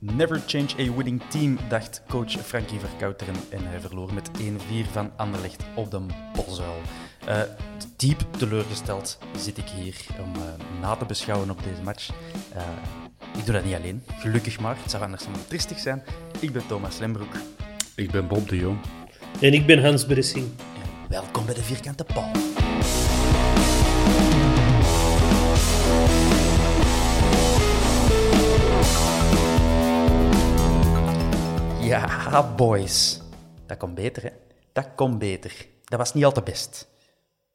Never change a winning team, dacht coach Frankie Verkouteren. En hij verloor met 1-4 van Anderlecht op de Bosuil. Eh, diep teleurgesteld zit ik hier om eh, na te beschouwen op deze match. Eh, ik doe dat niet alleen, gelukkig maar. Het zou anders maar tristig zijn. Ik ben Thomas Lembroek. Ik ben Bob de Jong. En ik ben Hans Bressing. En welkom bij de Vierkante Paal. Ja, boys. Dat komt beter, hè? Dat komt beter. Dat was niet al te best.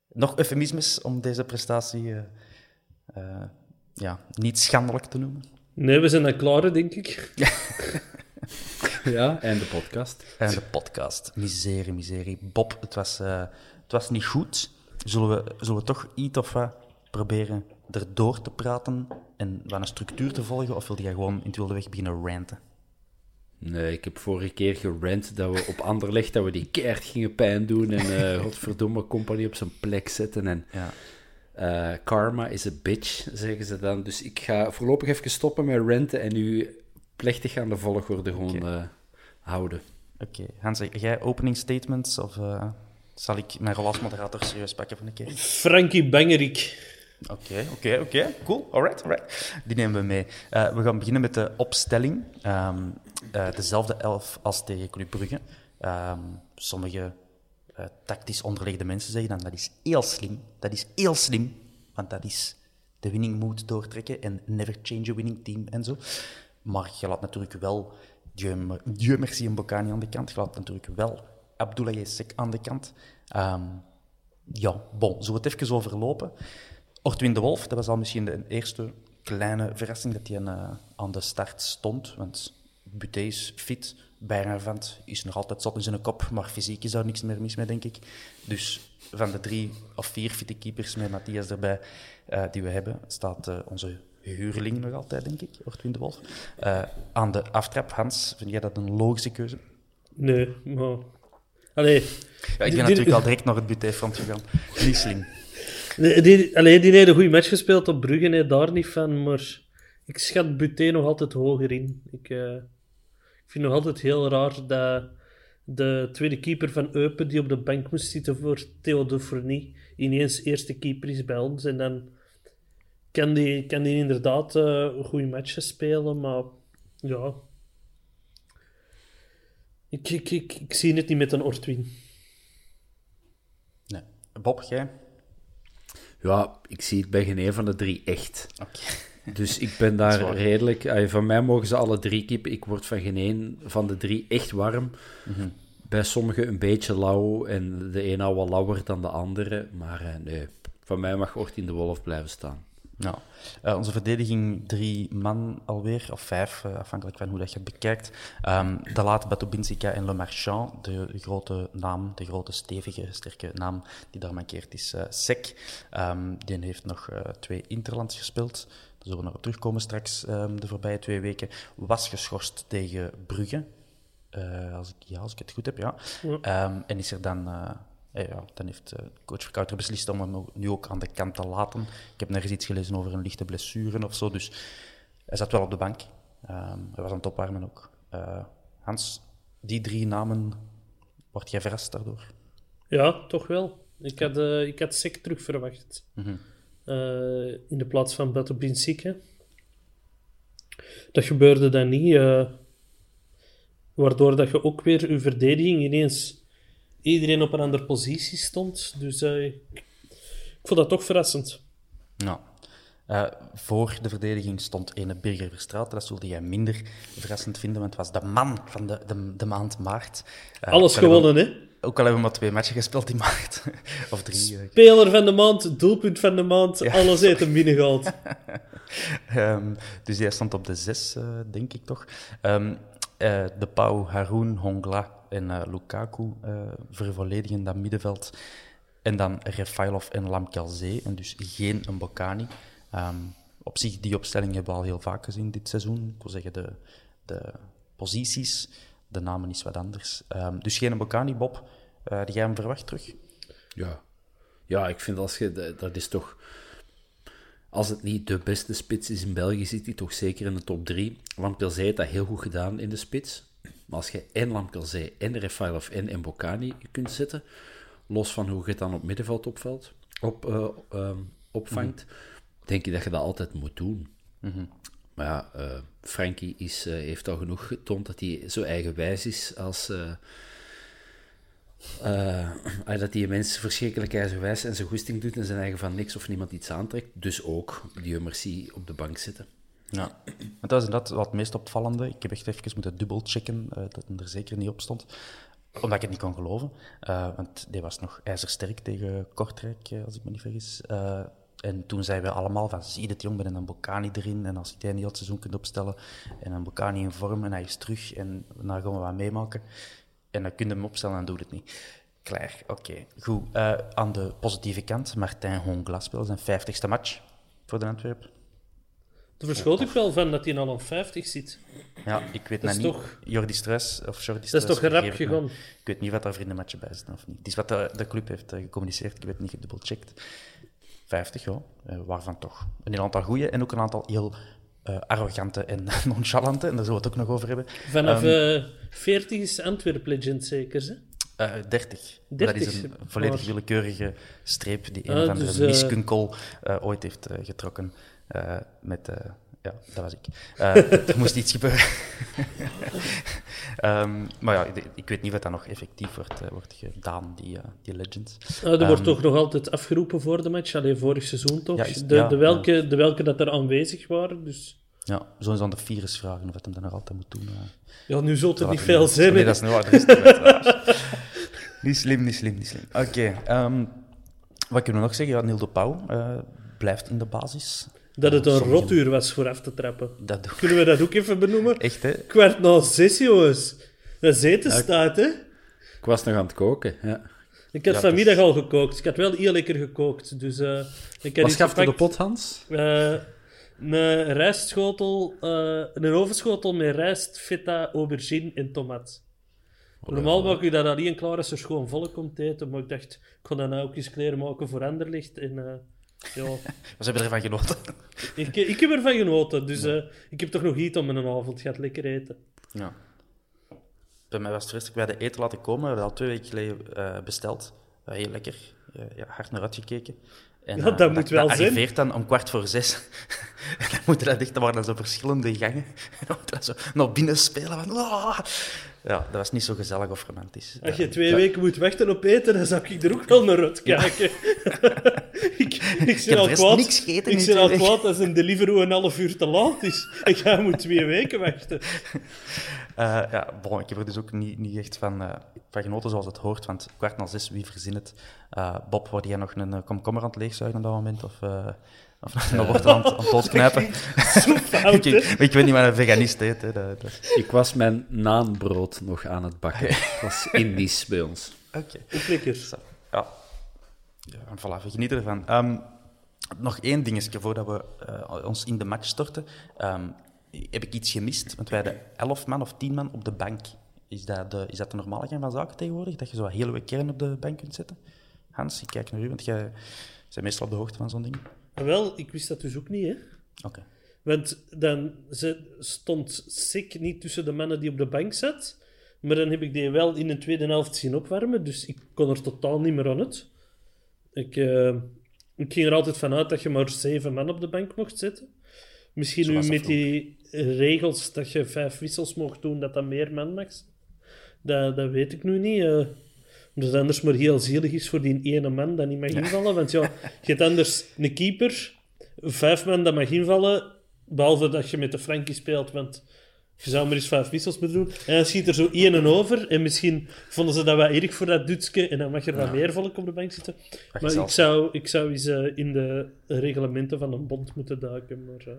Nog eufemismes om deze prestatie eh, eh, ja, niet schandelijk te noemen. Nee, we zijn aan klaar, denk ik. Ja, en de podcast. En de podcast. Miserie, miserie. Bob, het was, eh, het was niet goed. Zullen we, zullen we toch iets of wat proberen erdoor te praten en wat een structuur te volgen? Of wilde jij gewoon in het wilde weg beginnen ranten? Nee, ik heb vorige keer gerant dat we op Anderlecht dat we die keert gingen pijn doen en eh godverdomme company op zijn plek zetten. En Ja. eh, karma is a bitch, zeggen ze dan. Dus ik ga voorlopig even stoppen met renten en u plechtig aan de volgorde gewoon Oké. eh, houden. Oké, Hans, jij opening statements of eh, zal ik mijn rol als moderator serieus pakken van een keer? Frankie Bangerik. Oké, oké, oké. Cool. Alright, alright. Die nemen we mee. Eh, we gaan beginnen met de opstelling. Ehm, eh, dezelfde elf als tegen Club Brugge. Ehm, sommige eh, tactisch onderlegde mensen zeggen dan dat is heel slim. Dat is heel slim, want dat is de winning mood doortrekken en never change a winning team en zo. Maar je laat natuurlijk wel Dieu, me- Dieu merci en aan de kant. Je laat natuurlijk wel Abdoulaye Sek aan de kant. Ehm, ja, bon, we het even overlopen? Ortwin de Wolf, dat was al misschien de eerste kleine verrassing dat hij eh, aan de start stond. Want Buté is fit, Bijravant is nog altijd zot in zijn kop, maar fysiek is daar niks meer mis mee, denk ik. Dus van de drie of vier fitte keepers met Matthias erbij eh, die we hebben, staat eh, onze huurling nog altijd, denk ik, Ortwin de Wolf. Aan de aftrap, Hans, vind jij dat een logische keuze? Nee, maar... Allee, Ja, ik ben natuurlijk al direct naar het Buté-front gegaan. Niet slim. Die, die, allee, die heeft een goede match gespeeld op Brugge, nee, daar niet van, maar ik schat Buté nog altijd hoger in. Ik, eh, ik vind nog altijd heel raar dat de tweede keeper van Eupen, die op de bank moest zitten voor Theo ineens eerste keeper is bij ons. En dan kan die, kan die inderdaad eh goede matches spelen, maar ja... Ik, ik, ik, ik zie het niet met een Ortwin. Nee. Bob, jij? Ja, ik zie het bij geen een van de drie echt. Dus ik ben daar redelijk... Van mij mogen ze alle drie keepen. Ik word van geen een van de drie echt warm. Mhm. Bij sommigen een beetje lauw en de ene al wat lauwer dan de andere. Maar eh, nee, van mij mag Ortien de Wolf blijven staan. Ja. Eh, onze verdediging drie man alweer, of vijf, eh, afhankelijk van hoe dat je het bekijkt. Um, de late Batobinsika en Le Marchand, de grote naam, de grote stevige, sterke naam die daar mankeert, is uh, Sek. Um, die heeft nog twee interlands gespeeld. Daar zullen we nog terugkomen straks um, de voorbije twee weken. Was geschorst tegen Brugge. als, ik, ja, als ik het goed heb, ja. ja. en is er dan eh, ja, dan heeft uh, coach Verkouter beslist om hem nu ook aan de kant te laten. Ik heb nergens iets gelezen over een lichte blessure of zo, dus hij zat wel op de bank. Ehm, hij was aan het opwarmen ook. Uh, Hans, die drie namen, word jij verrast daardoor? Ja, toch wel. Ik had, uh, ik had Sek terug verwacht. Mm -hmm. in de plaats van Beto Binsike. Dat gebeurde dan niet. waardoor dat je ook weer je verdediging ineens iedereen op een andere positie stond. Dus uh, ik, vond dat toch verrassend. Nou, uh, voor de verdediging stond ene Birger Verstraat. Dat zulde jij minder verrassend vinden, want het was de man van de, de, de maand maart. Uh, Alles gewonnen, hè? Ook al hebben we maar twee matchen gespeeld in maart. of drie. Speler van de maand, doelpunt van de maand, ja. alles heeft hem binnengehaald. um, dus hij stond op de zes, denk ik toch. Um, de Pau, Haroun, Hongla en uh, Lukaku uh, vervolledigen dat middenveld. En dan Refailov en Lamkelzee, en dus geen Mbokani. Um, op zich, die opstelling hebben we al heel vaak gezien dit seizoen. Ik wil zeggen, de, de posities, de namen is wat anders. Um, dus geen Mbokani, Bob. Uh, die jij hem verwacht terug? Ja. Ja, ik vind als je... Dat is toch... Als het niet de beste spits is in België, zit hij toch zeker in de top 3. Lamkelzee heeft dat heel goed gedaan in de spits. Maar als je en Lamkelzee en Refailov en Mbokani kunt zetten, los van hoe je het dan op middenveld opvalt, op, uh, um, opvangt, mm -hmm. denk ik dat je dat altijd moet doen. Mm -hmm. Maar ja, uh, Frankie is, uh, heeft al genoeg getoond dat hij zo eigenwijs is als... dat hij mensen verschrikkelijk eigenwijs en zijn goesting doet en zijn eigen van niks of niemand iets aantrekt. Dus ook die Mercy op de bank zitten. Ja, dat was inderdaad wat het meest opvallende. Ik heb echt even moeten dubbelchecken uh, dat het er zeker niet op stond. Omdat ik het niet kon geloven. Uh, want die was nog ijzersterk tegen Kortrijk, uh, als ik me niet vergis. en toen zeiden we allemaal van, zie het jong, met een Bocani erin. En als je die niet het seizoen kunt opstellen. En een Bocani in vorm en hij is terug. En dan gaan we wat meemaken. En dan kun je hem opstellen en doet het niet. Klaar, oké. Goed, aan de positieve kant, Martijn Hongla speelt zijn vijftigste match voor de Antwerpen. Daar verschoot ik wel van dat hij al op 50 zit. Ja, ik weet niet. Toch... Jordi Stress of Jordi Dat is toch rap gegaan? Ik weet niet wat daar vriendenmatje bij zit of niet. Het is wat de, de club heeft uh, gecommuniceerd. Ik weet niet gedubbelcheckt. 50, ja. Uh, waarvan toch een aantal goede en ook een aantal heel uh, arrogante en nonchalante. En daar zullen we het ook nog over hebben. Vanaf um, 40 is Antwerp Legend zeker, hè? Uh, 30. 30. Dat is een volledig willekeurige streep die een uh, van dus, de miskunkel ooit heeft getrokken. Uh, met, uh, ja, dat was ik. Uh, er moest iets gebeuren. um, maar ja, ik, ik, weet niet wat dat nog effectief wordt, wordt gedaan, die, die Legends. er um, wordt toch nog altijd afgeroepen voor de match, alleen vorig seizoen toch? Ja, is, de, ja, de, welke, ja. de welke dat er aanwezig waren, dus... Ja, zo is aan de virus vragen of het hem dan nog altijd moet doen. Ja, nu zult het niet veel zijn. Nee, dat is niet waar. Niet slim, niet slim, niet slim. Oké, okay, um, wat kunnen we nog zeggen? Ja, Neil de Pauw blijft in de basis. Dat het een rotuur was voor af te trappen. Dat Kunnen we dat ook even benoemen? Echt, hè? Kwart na zes, jongens. Dat zeten ja, staat, hè? Ik was nog aan het koken, ja. Ik had ja, vanmiddag dus... al gekookt. Ik had wel heel lekker gekookt. Dus, uh, ik Wat gaf de pot, Hans? Uh, een rijstschotel, uh, een ovenschotel met rijst, feta, aubergine en tomat. Oh, Normaal maak ik dat alleen klaar als er gewoon volk komt eten, maar ik dacht, ik ga dan nou ook eens kleren maken voor Anderlicht. En ja. Wat hebben ervan genoten? ik, ik heb ervan genoten, dus uh, ik heb toch nog iets om een avond. gaat lekker eten. Ja. Bij mij was het rustig bij de eten laten komen. We hebben al twee weken geleden uh, besteld. Uh, heel lekker. ja, hard naar uitgekeken. En, ja, dat moet wel zijn. Dat arriveert dan om kwart voor zes. en dan moeten dat echt, dan waren dan zo verschillende gangen. en dan moeten zo naar binnen spelen. Van, oh. Ja, dat was niet zo gezellig of romantisch. Als je twee weken moet wachten op eten, dan zou ik er ook wel naar uitkijken. ik, ik zit al kwaad, niks ik zit al kwaad als een Deliveroo een half uur te laat is. En jij moet twee weken wachten. Uh, ja, bon, ik heb er dus ook niet, niet echt van, uh, van genoten zoals het hoort, want kwart na zes, wie verzin het? Uh, Bob, word jij nog een komkommer aan het leegzuigen op dat moment? Of Of dan wordt aan, aan het fout, ik, weet niet wat een veganist heet. Hè. Dat, dat... Ik was mijn naanbrood nog aan het bakken. Het was Indisch bij ons. Oké. Lekker. Ja. ja en voilà, we genieten ervan. Ehm, nog één dingetje voordat we eh, ons in de match storten. Ehm, heb ik iets gemist? Want wij hadden elf man of tien man op de bank. Is dat de, is dat de normale gang van zaken tegenwoordig? Dat je zo een hele kern op de bank kunt zetten? Hans, ik kijk naar u, want jij bent meestal op de hoogte van zo'n ding. Ah, wel, ik wist dat dus ook niet, hè. Oké. Want dan ze, stond Sik niet tussen de mannen die op de bank zat. Maar dan heb ik die wel in de tweede helft zien opwarmen. Dus ik kon er totaal niet meer aan het. Ik, eh, ik ging er altijd vanuit dat je maar zeven man op de bank mocht zetten. Misschien nu met die regels dat je vijf wissels mocht doen, dat dat meer man mag. Dat, dat weet ik nu niet. eh omdat het anders maar heel zielig is voor die ene man dat niet mag invallen. Want ja, je hebt anders een keeper, vijf man dat mag invallen, behalve dat je met de Frankie speelt, want je zou maar eens vijf wissels moeten doen. En dan schiet er zo één en over. En misschien vonden ze dat wel erg voor dat Dutske. En dan mag er wat meer volk op de bank zitten. Maar ik zou, ik zou eens eh, in de reglementen van een bond moeten duiken. Maar eh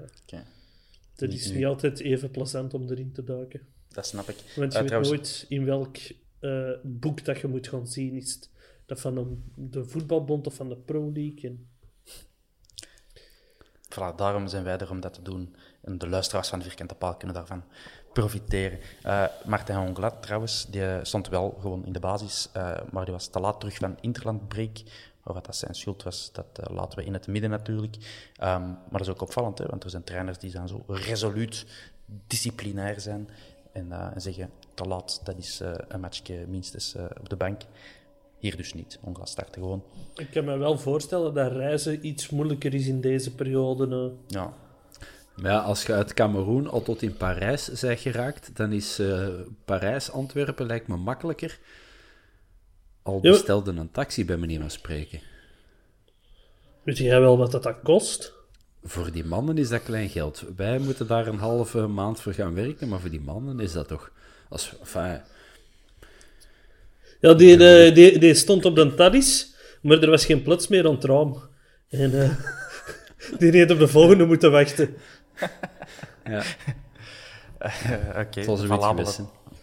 dat is niet altijd even plezant om erin te duiken. Dat snap ik. Want je Eh, weet trouwens, nooit in welk eh, boek dat je moet gaan zien. Is dat van de voetbalbond of van de Pro League? Voilà, daarom zijn wij er om dat te doen. En de luisteraars van de Vierkante Paal kunnen daarvan profiteren. Eh Martin Honglat trouwens, die stond wel gewoon in de basis, eh, maar die was te laat terug van Interland break. Of wat dat zijn schuld was, dat laten we in het midden natuurlijk. Ehm, maar dat is ook opvallend, hè, want er zijn trainers die zo resoluut disciplinair zijn en, eh, en zeggen, te laat, dat is eh, een matchje minstens eh, op de bank. Hier dus niet. Honglat startte gewoon. Ik kan me wel voorstellen dat reizen iets moeilijker is in deze periode. Ja, Maar ja, als je uit Cameroen al tot in Parijs bent geraakt, dan is eh, Parijs-Antwerpen lijkt me makkelijker. Al bestelde een taxi bij manier van spreken. Weet jij wel wat dat, dat kost? Voor die mannen is dat klein geld. Wij moeten daar een halve maand voor gaan werken, maar voor die mannen is dat toch... Als, enfin, Ja, die, eh, die, die stond op de Tadis, maar er was geen plaats meer aan het raam. En eh, die heeft op de volgende moeten wachten. ja, Eh, Oké,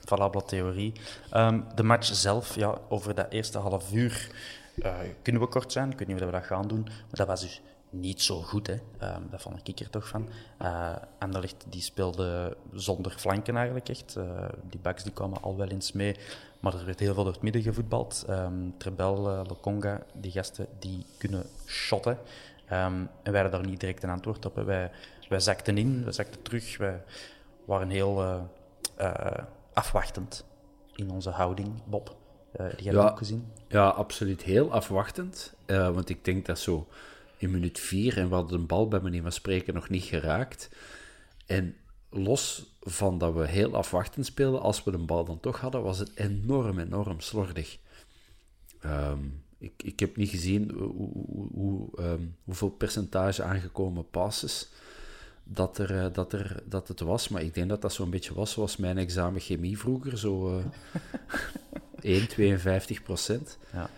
valabele, theorie. Ehm, de match zelf, ja, over dat eerste half uur eh, kunnen we kort zijn. Ik weet niet of we dat gaan doen, maar dat was dus niet zo goed. Hè. Ehm, dat vond ik er toch van. Eh Anderlecht die speelde zonder flanken eigenlijk echt. Eh, die backs die kwamen al wel eens mee, maar er werd heel veel door het midden gevoetbald. Ehm Trebel, eh, Lokonga, die gasten die kunnen shotten. Ehm, en wij hadden daar niet direct een antwoord op. hè. Wij, wij zakten in, wij zakten terug. Wij waren heel afwachtend in onze houding, Bob. Die heb je Ja. ook gezien. ja, absoluut heel afwachtend. Want ik denk dat zo in minuut vier, en we hadden de bal bij manier van spreken nog niet geraakt. En los van dat we heel afwachtend speelden, als we de bal dan toch hadden, was het enorm, enorm slordig. Ehm, ik, ik heb niet gezien hoe, hoe, hoe, ehm, hoeveel percentage aangekomen passes dat, er, eh, dat, er, dat het was, maar ik denk dat dat zo'n beetje was zoals mijn examen chemie vroeger, zo eh 1, 52 procent. Ja.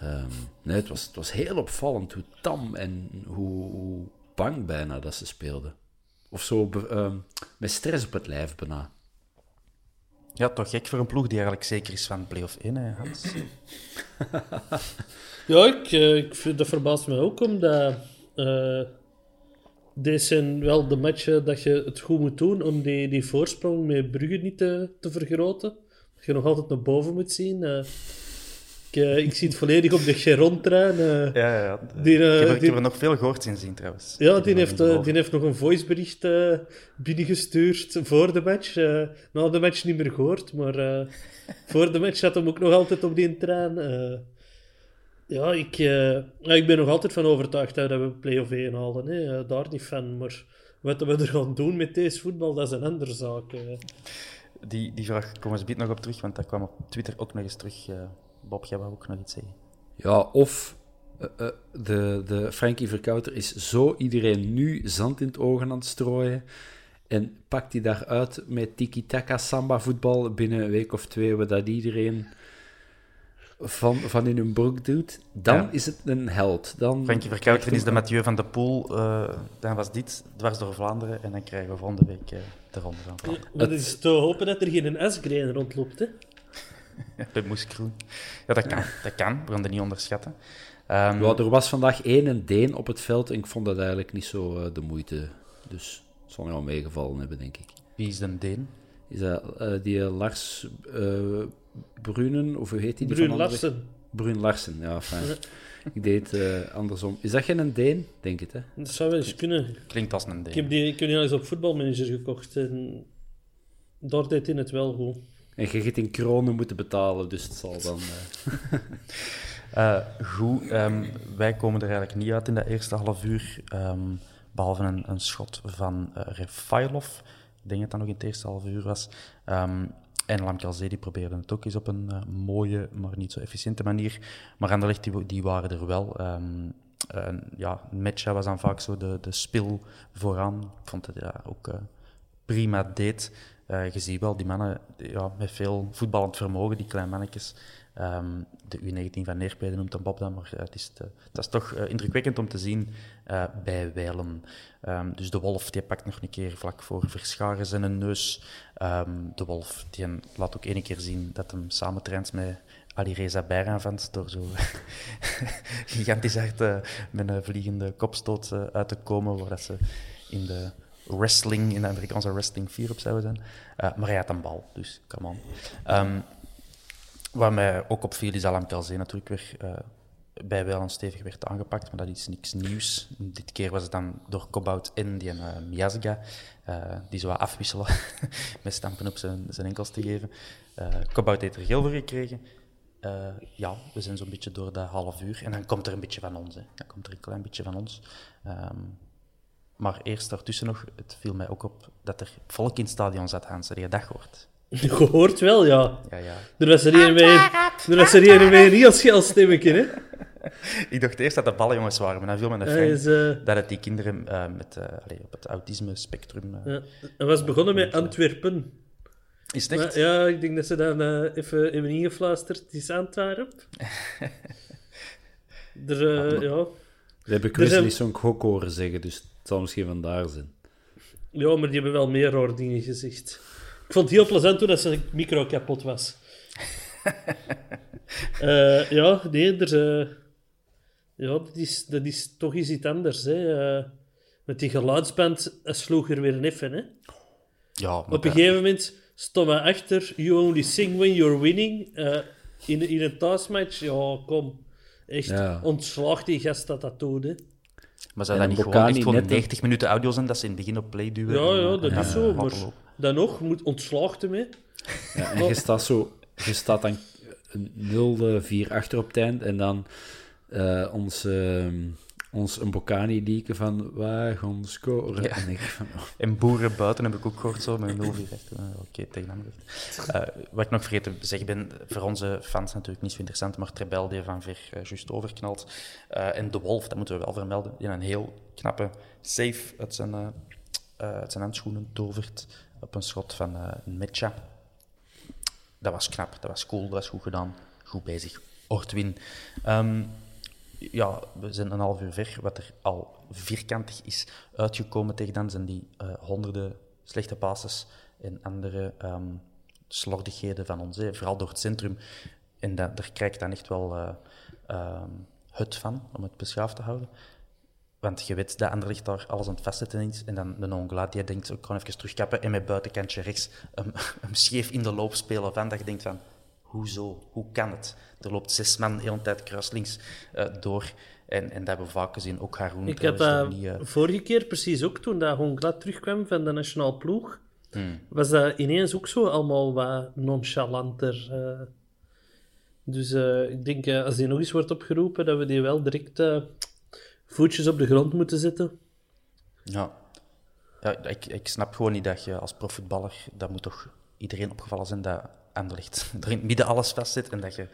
Ehm, nee, het was, het was heel opvallend hoe tam en hoe, hoe bang bijna dat ze speelden. Of zo be- ehm, met stress op het lijf bijna. Ja, toch gek voor een ploeg die eigenlijk zeker is van play-off 1, hè, Hans? Ja, ik, eh, ik vind, dat verbaast me ook, omdat eh deze zijn wel de matchen dat je het goed moet doen om die, die voorsprong met Brugge niet te, te vergroten. Dat je nog altijd naar boven moet zien. eh. Ik, eh, ik zie het volledig op de Geron-trein. eh. Ja, ja, ja. Die, eh, ik, heb er, ik heb er nog veel gehoord in zien, trouwens. Ja, die heeft, die heeft nog een voicebericht binnengestuurd voor de match. Na de match niet meer gehoord, maar voor de match zat hem ook nog altijd op die trein. ja, ik, ik ben nog altijd van overtuigd dat we play-off 1 halen. Hè. Daar niet van, maar wat we er gaan doen met deze voetbal, dat is een andere zaak. Die, die vraag komen we nog op terug, want dat kwam op Twitter ook nog eens terug. Bob, jij wou ook nog iets zeggen. Ja, of eh, eh, de, de Frankie Verkouter is zo iedereen nu zand in het ogen aan het strooien. En pakt hij daaruit met tiki-taka samba voetbal binnen een week of twee, we dat iedereen van, van in hun broek doet, dan Ja. is het een held. Dan Frankie Verkouteren is de Mathieu van de Poel. eh, dan was dit dwars door Vlaanderen. En dan krijgen we volgende week de Ronde van Vlaanderen. Maar het is te hopen dat er geen S-grain rondloopt, hè. Bij Moeskroen. Ja, dat kan. Dat kan. We gaan dat niet onderschatten. Ehm, Ja, er was vandaag één een Deen op het veld en ik vond dat eigenlijk niet zo eh, de moeite. Dus het zal wel meegevallen hebben, denk ik. Wie is de Deen? Is dat eh, die eh, Lars eh Brunen, of hoe heet die? die Anderlecht? Larsen. Bruun Larsen, ja, fijn. ik deed het eh, andersom. Is dat geen Deen? Denk het, hè? Dat zou wel eens kunnen. Klinkt als een Deen. Ik heb die, ik heb die al eens op voetbalmanager gekocht en daar deed hij het wel goed. En je gaat in kronen moeten betalen, dus het zal dan... eh, Eh, goed, ehm, wij komen er eigenlijk niet uit in dat eerste half uur. ehm, behalve een, een schot van eh Refailov. Ik denk dat dat nog in het eerste half uur was. Ehm, en Lamkelzee die probeerde het ook eens op een mooie, maar niet zo efficiënte manier. Maar Anderlecht die, die waren er wel. En ja, Metja was dan vaak zo de, de spil vooraan. Ik vond dat hij dat ook prima deed. Eh, je ziet wel, die mannen ja, met veel voetballend vermogen, die kleine mannetjes. Ehm, de U19 van Neerpede noemt hem Bob dan, maar eh, het, is te- dat is toch eh, indrukwekkend om te zien eh, bij Wijlen. Ehm, dus de Wolf die pakt nog een keer vlak voor Verscharen zijn neus. Ehm, de Wolf die laat ook één keer zien dat hem samen traint met Alireza Bijraanvans door zo gigantisch hard eh, met een vliegende kopstoot eh, uit te komen, waar dat ze in de wrestling, in de Amerikaanse wrestling 4 op zouden zijn. Eh, maar hij had een bal, dus come on. Ehm, wat mij ook opviel is Alam Kalzee natuurlijk weer eh, bij wel een stevig werd aangepakt, maar dat is niks nieuws. Dit keer was het dan door Kobout en die uh, Miazga, die zo afwisselen met stampen op zijn, zijn enkels te geven. Uh, heeft er geel gekregen. Ja, we zijn zo'n beetje door dat half uur. En dan komt er een beetje van ons. Hè. Dan komt er een klein beetje van ons. Um, maar eerst daartussen nog, het viel mij ook op dat er volk in het stadion zat, Hans. Heb je dat gehoord? Gehoord wel, ja. Ja, ja. Er was er een bij, er was er een heel schel stemmetje, hè. Ik dacht eerst dat de ballenjongens waren, maar dan viel me is, uh... dat het die kinderen uh, met, uh, allez, op het autisme-spectrum... Ja. Hij was begonnen met Antwerpen. Is het echt? Maar, ja, ik denk dat ze dan uh, even hebben ingefluisterd. Het is Antwerp. er, uh, ja... Dat heb ik Wesley Song ook horen zeggen, dus het zal misschien vandaar zijn. Ja, maar die hebben wel meer raar dingen gezegd. Ik vond het heel plezant toen dat zijn micro kapot was. uh, ja, nee, er... Uh, ja, dat is, dat is toch eens iets anders, hè. Uh, met die geluidsband sloeg er weer even, hè. Ja, Op een gegeven moment stond we achter You only sing when you're winning. In, in een thuismatch, ja, kom. Echt, ja. ontslag die gast dat dat doet, hè. Maar zou dat niet gewoon echt gewoon 90 minuten audio zijn dat ze in het begin op play duwen? Ja, ja, dat is zo. Maar dan nog, moet ontslaagd ermee. Ja, en je staat zo... Je staat dan 0-4 achter op het eind en dan uh, ons, uh, ons een Bocani lieken van wij gaan scoren. Ja. En, ik van, oh. en boeren buiten heb ik ook gehoord zo met 0-4 achter. Uh, Oké, tegen Anderlecht. Uh, wat ik nog vergeten te zeggen ben, voor onze fans natuurlijk niet zo interessant, maar Trebel die van ver uh, juist overknalt. Uh, en de Wolf, dat moeten we wel vermelden, die een heel knappe save uit zijn, uh, uit zijn handschoenen tovert op een schot van uh, Metja. Dat was knap, dat was cool, dat was goed gedaan, goed bezig. Ortwin. Um, ja, we zijn een half uur ver. Wat er al vierkantig is uitgekomen tegen dan zijn die uh, honderden slechte passes en andere um, slordigheden van ons, hè, vooral door het centrum. En dat, daar krijg dan echt wel uh, het van, om het beschaafd te houden. Want je weet dat Anderlecht daar alles aan het vastzetten. En dan de Ongla, die denkt, ik kan even terugkappen. En met buitenkantje rechts hem, hem scheef in de loop spelen van. Dat je denkt van, hoezo? Hoe kan het? Er loopt zes man de hele tijd kruislinks uh, door. En, en dat hebben we vaak gezien. Ook Haroon Ik had dat niet, uh... vorige keer precies ook, toen dat Hongla terugkwam van de nationale ploeg. Hmm. Was dat ineens ook zo allemaal wat nonchalanter. Dus ik denk, als die nog eens wordt opgeroepen, dat we die wel direct voetjes op de grond moeten zetten. Ja, ja ik, ik snap gewoon niet dat je als profvoetballer, dat moet toch iedereen opgevallen zijn dat Anderlecht er in het midden alles vastzit en dat je,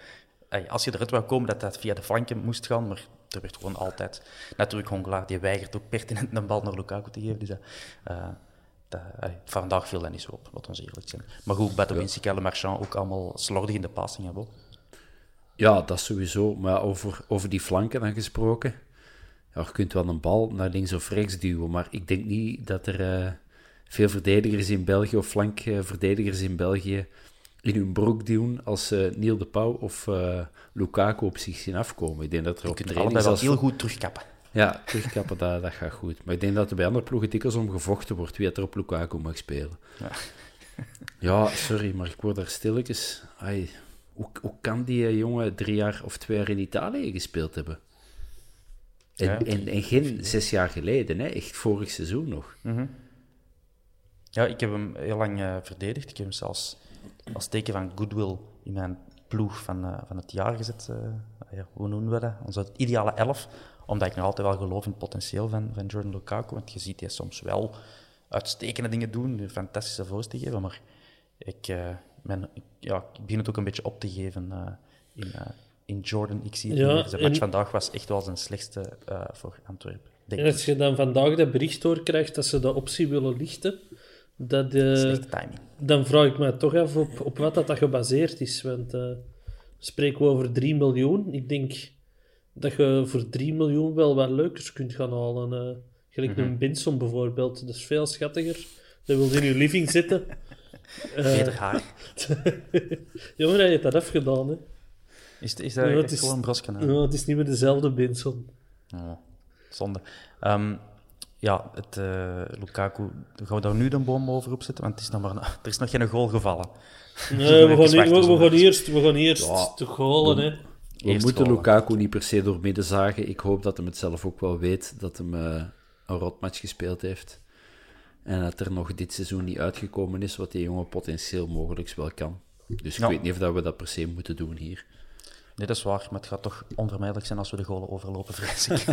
als je eruit wou komen, dat dat via de flanken moest gaan, maar er werd gewoon altijd... Natuurlijk, Hongla, die weigert ook pertinent een bal naar Lukaku te geven, dus dat, uh, dat, allee, vandaag viel dat niet zo op, laten we eerlijk zijn. Maar goed, Badowinski, ja. Marchand, ook allemaal slordig in de passing hebben. Ja, dat sowieso. Maar over, over die flanken dan gesproken. Ja, je kunt wel een bal naar links of rechts duwen, maar ik denk niet dat er eh, veel verdedigers in België of flankverdedigers in België in hun broek duwen als uh, Niel de Pauw of uh, Lukaku op zich zien afkomen. Ik denk dat er op kunt allebei wel heel goed terugkappen. Ja, terugkappen, dat, dat gaat goed. Maar ik denk dat er bij andere ploegen dikwijls om gevochten wordt wie er op Lukaku mag spelen. Ja, ja sorry, maar ik word daar stilletjes... Ai, hoe, hoe kan die jongen drie jaar of twee jaar in Italië gespeeld hebben? En, ja. en, en, geen zes jaar geleden, hè? echt vorig seizoen nog. Mm -hmm. Ja, ik heb hem heel lang uh, verdedigd. Ik heb hem zelfs als teken van goodwill in mijn ploeg van, uh, van het jaar gezet. Uh, hoe noemen we dat? Onze ideale elf. Omdat ik nog altijd wel geloof in het potentieel van, van Jordan Lukaku. Want je ziet hij soms wel uitstekende dingen doen, fantastische voor's te geven. Maar ik, mijn, ja, ik begin het ook een beetje op te geven in, in Jordan. Ik zie het ja, niet Zijn match vandaag was echt wel zijn slechtste voor Antwerpen. En als je dan vandaag dat bericht doorkrijgt dat ze de optie willen lichten, dat, uh, dan vraag ik me toch af op, op wat dat, dat gebaseerd is. Want uh, spreken we over 3 miljoen. Ik denk dat je voor 3 miljoen wel wat leukers kunt gaan halen. Uh, gelijk mm -hmm. een Binson bijvoorbeeld. Dat is veel schattiger. Dat wil in je living zitten. Beter haar. Jongen, hij heeft dat afgedaan, hè. Is, is dat ja, het is, gewoon een brosje? Ja, het is niet meer dezelfde Binson. Ja, zonde. Um, ja, het, uh, Lukaku, gaan we daar nu de boom over opzetten? Want het is nog maar, er is nog geen goal gevallen. Nee, we, gaan, we, we, gaan eerst, we gaan eerst ja, te goalen. Hè. We eerst moeten. Lukaku niet per se door midden zagen. Ik hoop dat hij het zelf ook wel weet, dat hij uh, een rotmatch gespeeld heeft. En dat er nog dit seizoen niet uitgekomen is, wat die jongen potentieel mogelijk wel kan. Dus ik ja. weet niet of dat we dat per se moeten doen hier. Nee, dat is waar, maar het gaat toch onvermijdelijk zijn als we de golen overlopen, vrees ik.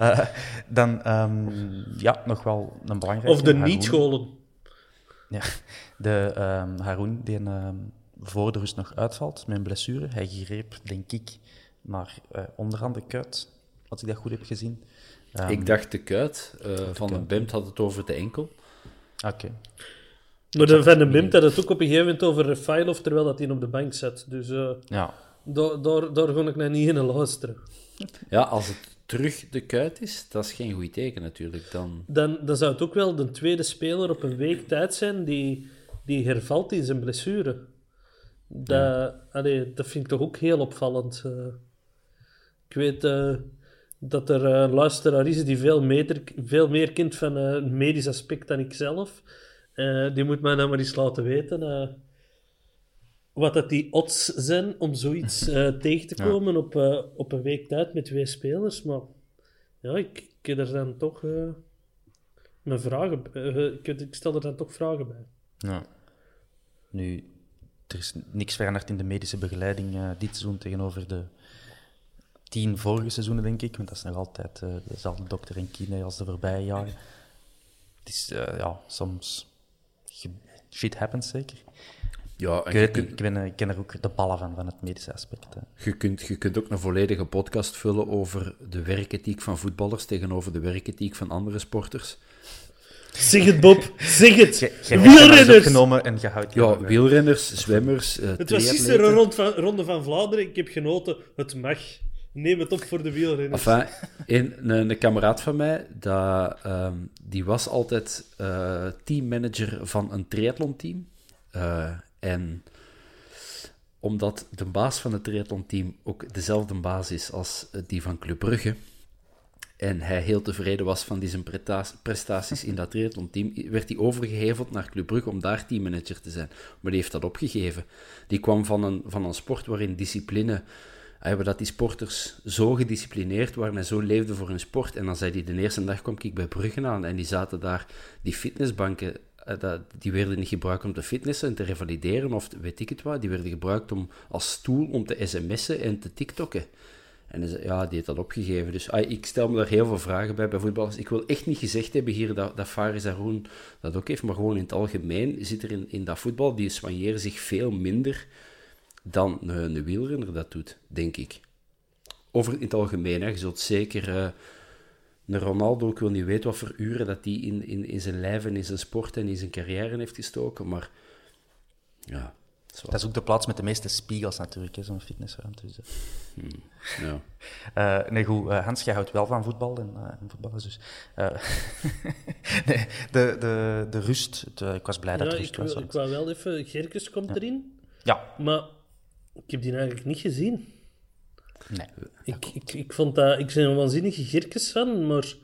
uh, dan, um, ja, nog wel een belangrijke... Of de niet-golen. Ja, de um, Haroun, die een, um, voor de rust nog uitvalt met een blessure. Hij greep, denk ik, naar uh, onderhand de kuit, als ik dat goed heb gezien. ik dacht de kuit. Uh, van de Bemt had het over de enkel. Oké. Okay. Maar de Van de Bemt had het ook op een gegeven moment over Refailov, terwijl dat hij op de bank zat. Dus... ja. Daar, daar, daar ga ik naar niet in luisteren. Ja, als het terug de kuit is, dat is geen goed teken natuurlijk. Dan... Dan, dan zou het ook wel de tweede speler op een week tijd zijn die, die hervalt in zijn blessure. Dat, ja. allee, dat vind ik toch ook heel opvallend. Uh, ik weet uh, dat er een luisteraar is die veel, meter, veel meer kent van een medisch aspect dan ik zelf. die moet mij dan maar eens laten weten wat dat die odds zijn om zoiets uh, tegen te komen ja. op, uh, op een week tijd met twee spelers. Maar ja, ik, er dan toch uh, mijn vragen ik, ik, stel er dan toch vragen bij. Ja. Nu, er is niks veranderd in de medische begeleiding dit seizoen tegenover de tien vorige seizoenen, denk ik. Want dat is nog altijd dezelfde dokter en kine als de voorbije jaren. Het is, ja, soms... Shit happens zeker. Ja, ik, kunt, ik, ben, ik ken er ook de ballen van, van het medische aspect. Je kunt, je kunt ook een volledige podcast vullen over de werkethiek van voetballers tegenover de werkethiek van andere sporters. Zeg het, Bob. Zeg het. Je, je wielrenners. genomen en gehouden. Ja, wielrenners, zwemmers, uh, Het was gisteren een rond van, ronde van Vlaanderen. Ik heb genoten. Het mag. Neem het op voor de wielrenners. Enfin, een, een, een kameraad van mij, dat, um, die was altijd uh, teammanager van een triathlonteam. Uh, en omdat de baas van het triathlon-team ook dezelfde baas is als die van Club Brugge, en hij heel tevreden was van zijn prestaties in dat triathlon-team, werd hij overgeheveld naar Club Brugge om daar teammanager te zijn. Maar die heeft dat opgegeven. Die kwam van een, van een sport waarin discipline hebben dat die sporters zo gedisciplineerd waren en zo leefden voor hun sport. En dan zei hij, de eerste dag kwam ik bij Brugge aan en die zaten daar, die fitnessbanken eh, dat, die werden niet gebruikt om te fitnessen en te revalideren of weet ik het wat. Die werden gebruikt om, als stoel om te sms'en en te tiktokken. En ja, die heeft dat opgegeven. Dus ik stel me daar heel veel vragen bij bij voetballers. Ik wil echt niet gezegd hebben hier dat, dat Faris dat ook heeft, maar gewoon in het algemeen zit er in, in dat voetbal, die soigneren zich veel minder dan een, een wielrenner dat doet, denk ik. Over in het algemeen, hè. je zult zeker... Uh, een Ronaldo, ik wil niet weten wat voor uren dat hij in, in, in zijn lijf en in zijn sport en in zijn carrière heeft gestoken, maar ja, Dat is ook de plaats met de meeste spiegels natuurlijk, zo'n fitnessruimte. Dus, eh. Ja. Eh, nee, goed. eh, Hans, jij houdt wel van voetbal en, eh, en voetballers, dus... eh, nee, de, de, de rust. Het, ik was blij dat Ja, rust ik, was. wil- ik wou wel even... Gerkes komt erin, Ja, maar ik heb die eigenlijk niet gezien. Nee. Ik, ik, ik, vond dat, ik ben een waanzinnige Gerkes fan, maar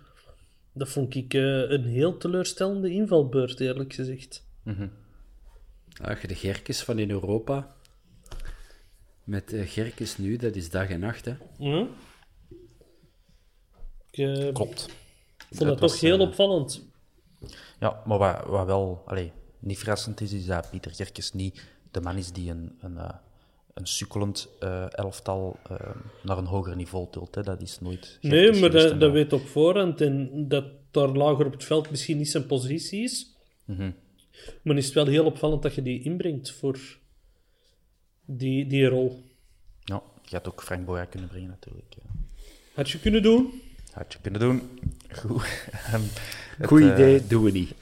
dat vond ik eh, een heel teleurstellende invalbeurt, eerlijk gezegd. Als je de Gerkes van in Europa... Met eh, Gerkes nu, dat is dag en nacht, hè. Ja. Ik eh, Klopt. vond dat Het toch was, heel opvallend. Ja, maar wat, wat wel allee, niet verrassend is, is dat Pieter Gerkes niet de man is die een, een, eh, een sukkelend eh, elftal eh, naar een hoger niveau tilt. Hè. Dat is nooit Nee, maar dat, dat weet op voorhand. En dat daar lager op het veld misschien niet zijn positie is. Mhm. Maar is het wel heel opvallend dat je die inbrengt voor die, die rol. Ja, je had ook Frank Boya kunnen brengen natuurlijk. ja. Had je kunnen doen? Had je kunnen doen. Goed. Ehm, Goed eh, idee, doen we niet.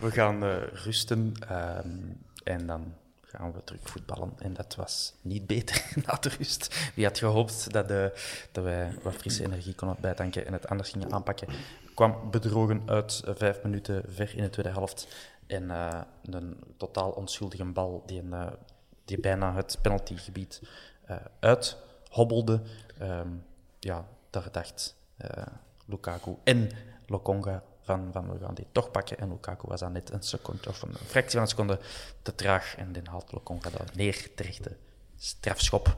We gaan eh, rusten ehm, en dan gaan we terug voetballen. En dat was niet beter na de rust. Wie had gehoopt dat, eh, dat wij wat frisse energie konden bijtanken en het anders gingen aanpakken. Kwam bedrogen uit eh, vijf minuten ver in de tweede helft. En eh, een totaal onschuldige bal die, een, die bijna het penaltygebied eh uithobbelde. Ehm, ja, daar dacht Lukaku en Lokonga van, van we gaan die toch pakken. En Lukaku was dan net een seconde of een fractie van een seconde te traag. En dan haalt Lokonga dat neer terecht de strafschop.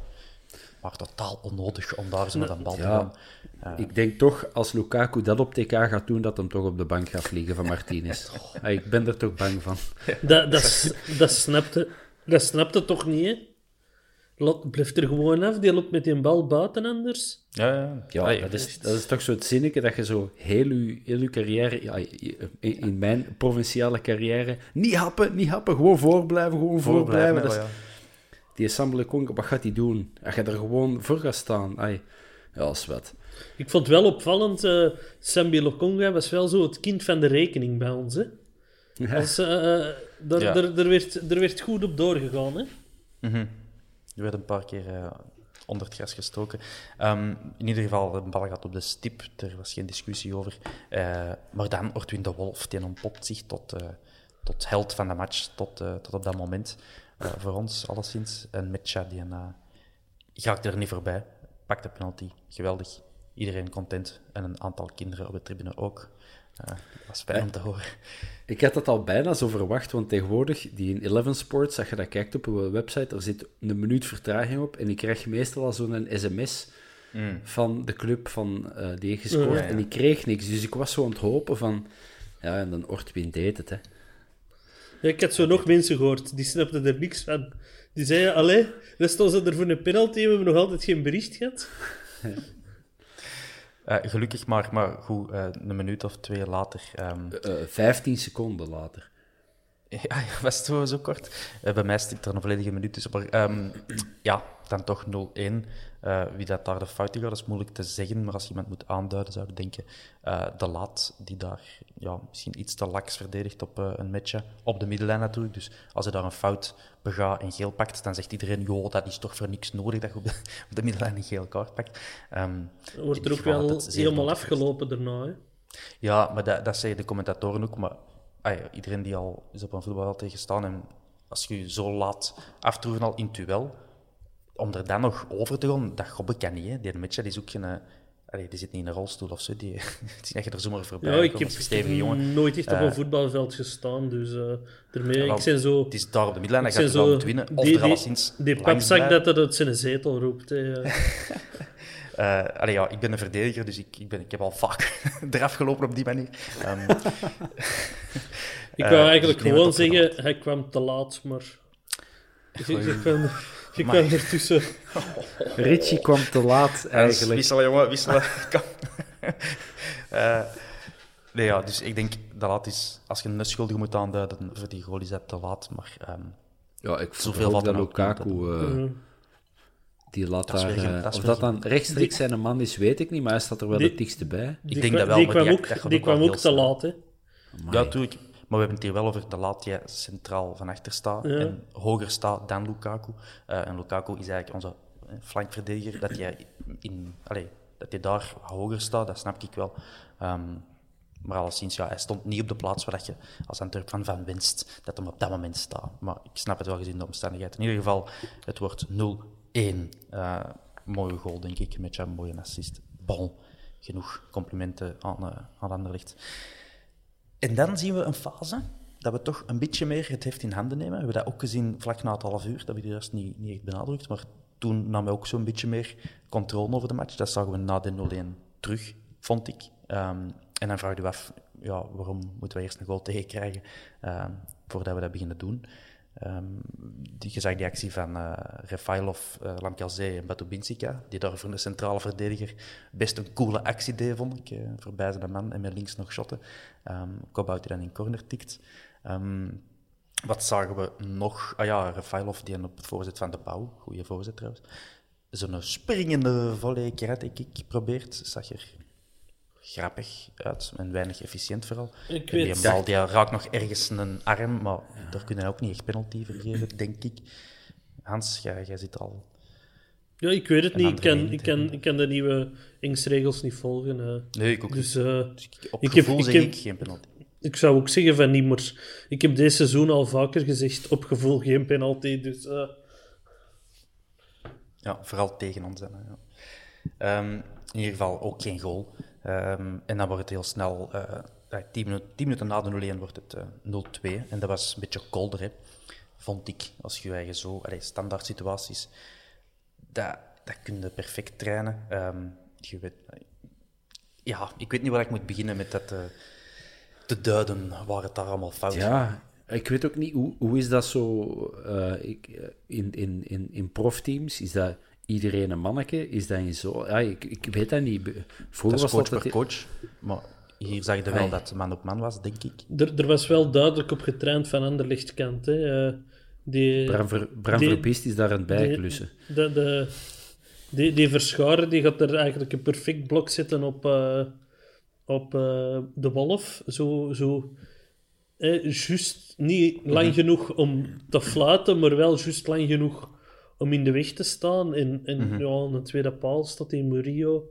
Maar totaal onnodig om daar zo met een bal te Ja, gaan. ik denk toch, als Lukaku dat op TK gaat doen, dat hem toch op de bank gaat vliegen van Martinez. Ah, ik ben er toch bang van. Dat, dat, dat, snapte, dat snapte toch niet, hè? Lot blijft er gewoon af. Die loopt met die bal buiten anders. Ja, ja. Ja, dat is, dat is toch zo het zinnetje dat je zo heel je, heel je carrière, ja, in, in mijn provinciale carrière, niet happen, niet happen, gewoon voorblijven, gewoon voorblijven. voorblijven, Dat is- ja. Die Konk, wat gaat hij doen? Als je er gewoon voor gaat staan, ai, ja, wat. Ik vond het wel opvallend. eh Sambi Lokonga was wel zo het kind van de rekening bij ons, hè? Als, eh, eh, daar, Ja. daar, daar, werd, er werd goed op doorgegaan, hè? Er werd een paar keer eh, onder het gras gestoken. Ehm, in ieder geval, de bal gaat op de stip. Er was geen discussie over. Eh, maar dan Ortwin de Wolf, die ontpopt zich tot, eh, tot held van de match. Tot, tot op dat moment. Voor ons, alleszins. En Metja, die uh, raakte er niet voorbij. Pakt de penalty. Geweldig. Iedereen content. En een aantal kinderen op de tribune ook. Eh, dat was fijn om te horen. Ik had dat al bijna zo verwacht, want tegenwoordig, die in Eleven Sports, als je dat kijkt op een website, er zit een minuut vertraging op en ik krijg meestal al zo'n sms van de club van, eh, die heeft gescoord Ja, ja. en ik kreeg niks. Dus ik was zo aan het hopen van, ja, en dan Ortwin deed het, hè. Ja, ik had zo nog mensen gehoord, die snapten er niks van. Die zeiden, allee, dan staan ze er voor een penalty en we hebben nog altijd geen bericht gehad. Eh, gelukkig maar, maar goed, eh, een minuut of twee later. ehm, Eh, 15 seconden later. Ja, was het zo, zo kort? Bij mij stikt er een volledige minuut tussen. Maar ehm, ja, dan toch 0-1. Eh, wie dat daar de fout in gaat, is moeilijk te zeggen. Maar als je iemand moet aanduiden, zou ik denken... eh, de Laat, die daar ja, misschien iets te laks verdedigt op eh, een matchje. Op de middenlijn natuurlijk. Dus als hij daar een fout begaat en geel pakt, dan zegt iedereen... joh, dat is toch voor niks nodig dat je op de, op de middenlijn een geel kaart pakt. Ehm, Wordt er ook wel helemaal afgelopen daarna, hè? Ja, maar dat, dat zeggen de commentatoren ook. Maar ah ja, iedereen die al is op een voetbalveld tegen staan en als je je zo laat aftroeven al in het duel, om er dan nog over te gaan, dat gobbe kan niet. Hè. Die match die is ook geen... eh, allee, die zit niet in een rolstoel of zo. Die, het is dat je er zomaar voorbij Ja, ik heb stevige jongen. nooit echt op een Eh, voetbalveld gestaan, dus eh daarmee, wel, ik zijn zo... Het is daar op de middenlijn, ik dan gaat zo moeten winnen. Of die, er die, die papzak dat dat uit zijn zetel roept. Hè. Eh, allee, ja, ik ben een verdediger, dus ik, ik, ben, ik heb al vaak eraf gelopen op die manier. Ehm, Ik eh, wou dus eigenlijk ik gewoon het zeggen, hij kwam te laat, maar... Je kwam, je kwam ertussen. Richie kwam te laat, Hans, eigenlijk. Wisselen, jongen, wisselen. Kan. Eh, nee, ja, dus ik denk dat laat is, als je een schuldige moet aanduiden voor die goal, is dat te laat. Maar ehm, Ja, ik Zoveel valt dat er ook niet eh, Die laat Dat daar... eh, dat of dat dan rechtstreeks zijn man is, weet ik niet, maar hij staat er wel Die- het dichtste bij. ik denk dat wel. Die maar kwam die, ook, dat die kwam ook heel te snel. laat, hè. Ja, tuurlijk. we hebben het hier wel over de laat die centraal van achter staat Ja. en hoger staat dan Lukaku. Eh, en Lukaku is eigenlijk onze eh, flankverdediger. Dat hij, in, allee, dat hij daar hoger staat, dat snap ik wel. Ehm, maar alleszins, ja, hij stond niet op de plaats waar dat je als Antwerp van van winst, dat hem op dat moment staat. Maar ik snap het wel gezien de omstandigheden. In ieder geval, het wordt 0-1. Eh, mooie goal, denk ik, met een mooie assist. Bon, genoeg complimenten aan, uh, aan Anderlecht. En dan zien we een fase dat we toch een beetje meer het heft in handen nemen. We hebben dat ook gezien vlak na het half uur, dat we die juist niet, niet echt benadrukt. Maar toen namen we ook zo'n beetje meer controle over de match. Dat zagen we na de 0-1 terug, vond ik. Um, en dan vraag je af, ja, waarom moeten we eerst een goal tegenkrijgen uh, voordat we dat beginnen doen? Um, die, je zag die actie van uh, Refailov, uh, en Batubinsika, die daar voor de centrale verdediger best een coole actie deed, vond ik. Uh, voorbij zijn man en met links nog shotten. Um, Kobout die dan in corner tikt. Um, wat zagen we nog? Ah ja, Refailov die op het voorzet van de Pauw, goede voorzet trouwens, zo'n springende volley karate kick probeert. Zag er grappig uit en weinig efficiënt vooral. Ik en die weet- bal die raakt nog ergens een arm, maar daar kunnen we ook niet echt penalty voor geven, denk ik. Hans, jij, jij zit al... Ja, ik weet het niet. Ik kan, ik, kan, ik kan de nieuwe Inks-regels niet volgen. eh. Nee, ik ook Dus niet. eh, Dus ik- op ik heb- gevoel ik zeg heb- ik geen penalty. ik zou ook zeggen van niet, maar ik heb deze seizoen al vaker gezegd op gevoel geen penalty. Dus eh, Ja, vooral tegen ons. Ja. Ehm, in ieder geval ook geen goal. Ehm, en dan wordt het heel snel, eh, ja, tien, minuten, minuten na de 0-1 wordt het eh, 0-2. En dat was een beetje kolder, hè, vond ik. Als je je eigen zo, allee, standaard situaties, dat, dat kun je perfect trainen. Ehm, je weet, ja, ik weet niet waar ik moet beginnen met dat eh, te duiden waar het daar allemaal fout Ja, ik weet ook niet, hoe, hoe is dat zo eh, ik, eh, in, in, in, in profteams? Is dat iedereen een manneke? Is dat in zo... Ja, ik, ik weet dat niet. Vroeger Dat is was coach dat per coach. Maar hier zag je wel Allee. dat het man op man was, denk ik. er, er was wel duidelijk op getraind van Anderlecht kant. Hè. Eh, die, Bram, Ver, Bram die- Verbiest is daar aan het bijklussen. De, de, die, die verscharen die gaat er eigenlijk een perfect blok zetten op, eh, op eh, de wolf. Zo, zo eh, juist niet lang genoeg om te fluiten, maar wel juist lang genoeg om in de weg te staan. En, en ja, aan de tweede paal staat die Murillo.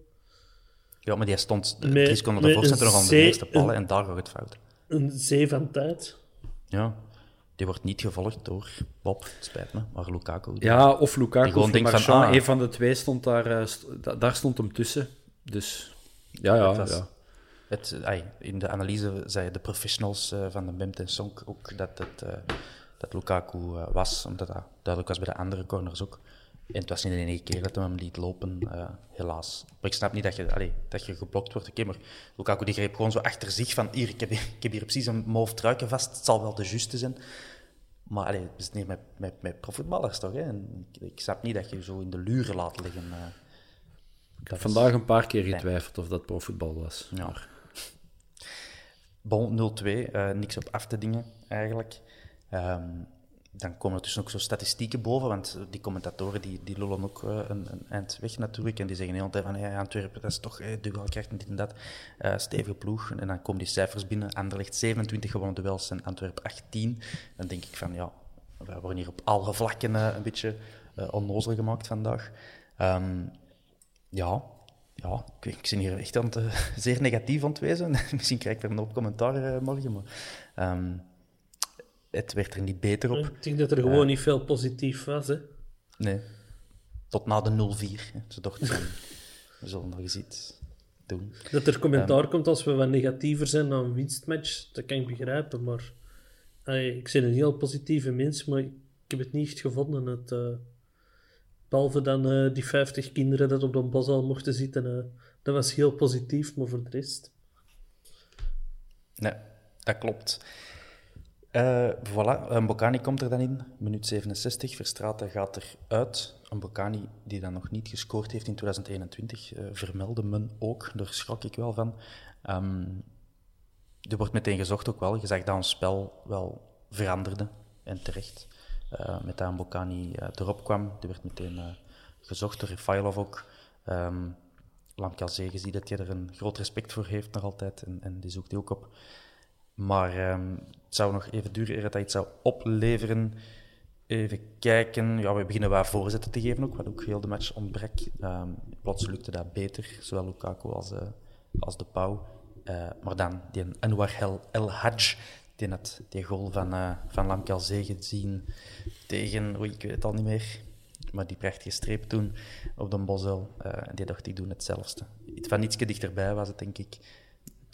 Ja, maar die stond Met- drie seconden ervoor zitten een nog aan de eerste paal en daar gaat het fout. Een zee van tijd. Ja, die wordt niet gevolgd door Bob, spijt me, maar Lukaku. Ja, of Lukaku of denkt van, Marchand. ah. Een van de twee stond daar, eh, st- daar stond hem tussen. Dus ja, ja, Het was- ja. Het, ai, in de analyse zei de professionals eh, van de Bemt en Sonk ook dat, het, eh, dat Lukaku eh, was, omdat dat duidelijk was bij de andere corners ook. En het was niet in één keer dat hij hem liet lopen, eh, helaas. Maar ik snap niet dat je, allee, dat je geblokt wordt. Oké, maar Lukaku die greep gewoon zo achter zich van hier, ik heb, hier- ik heb hier precies een mauve truiken vast, het zal wel de juiste zijn. Maar allee, het is niet met, met, met profvoetballers toch? Hè? En ik, ik snap niet dat je zo in de luren laat liggen. eh. Ik heb vandaag een paar keer getwijfeld of dat profvoetbal was. Ja. Bon, 0-2, eh, niks op af te dingen eigenlijk. Ehm, dan komen er dus ook zo statistieken boven, want die commentatoren die, die lullen ook eh, een, een eind weg natuurlijk. En die zeggen de hele tijd van, ja, Antwerpen, dat is toch eh, duelkracht dit en dat. Eh, stevige ploeg. En dan komen die cijfers binnen. Anderlecht 27 gewonnen duels en Antwerpen 18. Dan denk ik van, ja, we worden hier op alle vlakken een beetje onnozel gemaakt vandaag. Ehm, ja, ja ik, ik hier echt aan het, zeer negatief aan wezen. Misschien krijg ik er een hoop commentaar morgen, maar ehm, het werd er niet beter op. Ik denk dat er gewoon niet veel positief was. Hè. Nee. Tot na de 0-4. hè. Ze dachten we zullen nog eens iets doen. Dat er commentaar komt als we wat negatiever zijn dan een winstmatch, dat kan ik begrijpen. Maar allee, ik ben een heel positieve mens, maar ik heb het niet echt gevonden. Het, eh, behalve dan eh, die 50 kinderen dat op de bos al mochten zitten. eh, dat was heel positief, maar voor de rest. Nee, dat klopt. Eh voilà, een Bocani komt er dan in, minuut 67. Verstraeten gaat eruit. Een Bocani die dan nog niet gescoord heeft in 2021, eh, vermeldde men ook. Daar schrok ik wel van. Ehm, er wordt meteen gezocht ook wel. Je zag dat ons spel wel veranderde, en terecht. Eh, met dat Bocani erop kwam, er werd meteen gezocht door Refailov ook. Ehm Lamkelzee, je ziet dat hij er een groot respect voor heeft nog altijd, en, en die zoekt hij ook op. Maar ehm, het zou nog even duren eer dat iets zou opleveren. Even kijken. Ja, we beginnen wel voorzetten te geven ook, wat ook heel de match ontbrak. Ehm, plots lukte dat beter, zowel Lukaku als, eh, als de Pauw. Eh, maar dan, die Anwar El, El Hadj, die had die goal van, uh, van gezien tegen, oei, ik weet het al niet meer, maar die prachtige streep toen op de Bosel. die dacht, ik doe hetzelfde. Van ietsje dichterbij was het, denk ik.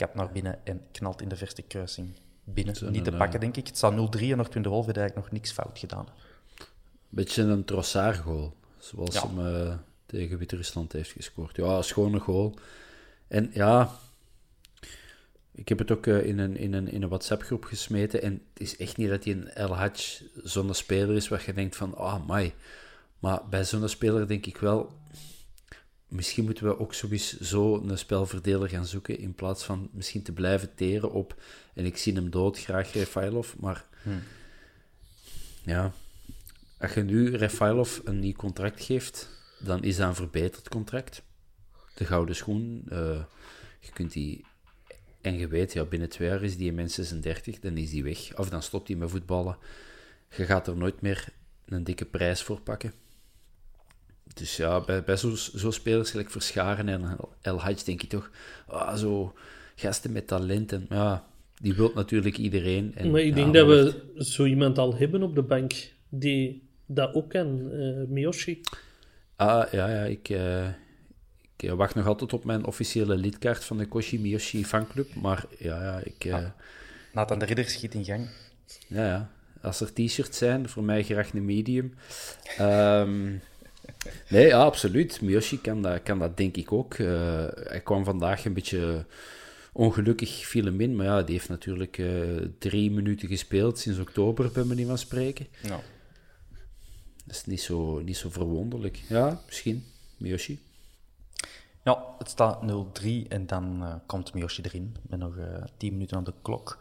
Kap naar binnen en knalt in de verste kruising binnen. Niet te pakken, denk ik. Het staat 0-3 en nog de Wolf heeft eigenlijk nog niks fout gedaan. Beetje een Trossard-goal, zoals ja. hem uh, tegen Wit-Rusland heeft gescoord. Ja, een schone goal. En ja, ik heb het ook uh, in een, in een, in een WhatsApp-groep gesmeten. En het is echt niet dat hij een El Hadj zo'n speler is waar je denkt van, ah, oh, mai. Maar bij zo'n speler denk ik wel, misschien moeten we ook sowieso zo een spelverdeler gaan zoeken in plaats van misschien te blijven teren op. En ik zie hem dood, graag Refailov, maar hmm. ja, als je nu Refailov een nieuw contract geeft, dan is dat een verbeterd contract. De gouden schoen, uh, je kunt die. En je weet, ja, binnen twee jaar is die mens 36, dan is die weg. Of dan stopt hij met voetballen. Je gaat er nooit meer een dikke prijs voor pakken. Dus ja, bij, bij zo'n zo spelers gelijk Verscharen en El Hadj denk je toch, ah, zo gasten met talenten. Ja, die wilt natuurlijk iedereen. En, maar ik denk dat we zo iemand al hebben op de bank die dat ook kan, uh, Miyoshi. Ah, ja, ja, ik, uh, ik wacht nog altijd op mijn officiële lidkaart van de Koshi Miyoshi fanclub, maar ja, ja, ik... Uh, ah, Nathan de Ridder schiet in gang. Ja, ja. Als er t-shirts zijn, voor mij graag een medium. Um, Nee, ja, absoluut. Miyoshi kan dat, kan dat denk ik ook. Uh, hij kwam vandaag een beetje ongelukkig, viel hem in. Maar ja, die heeft natuurlijk uh, drie minuten gespeeld sinds oktober, bij manier van spreken. Ja. Dat is niet zo, niet zo verwonderlijk. Ja, misschien. Miyoshi. Ja, het staat 0-3 en dan uh, komt Miyoshi erin met nog uh, 10 minuten aan de klok.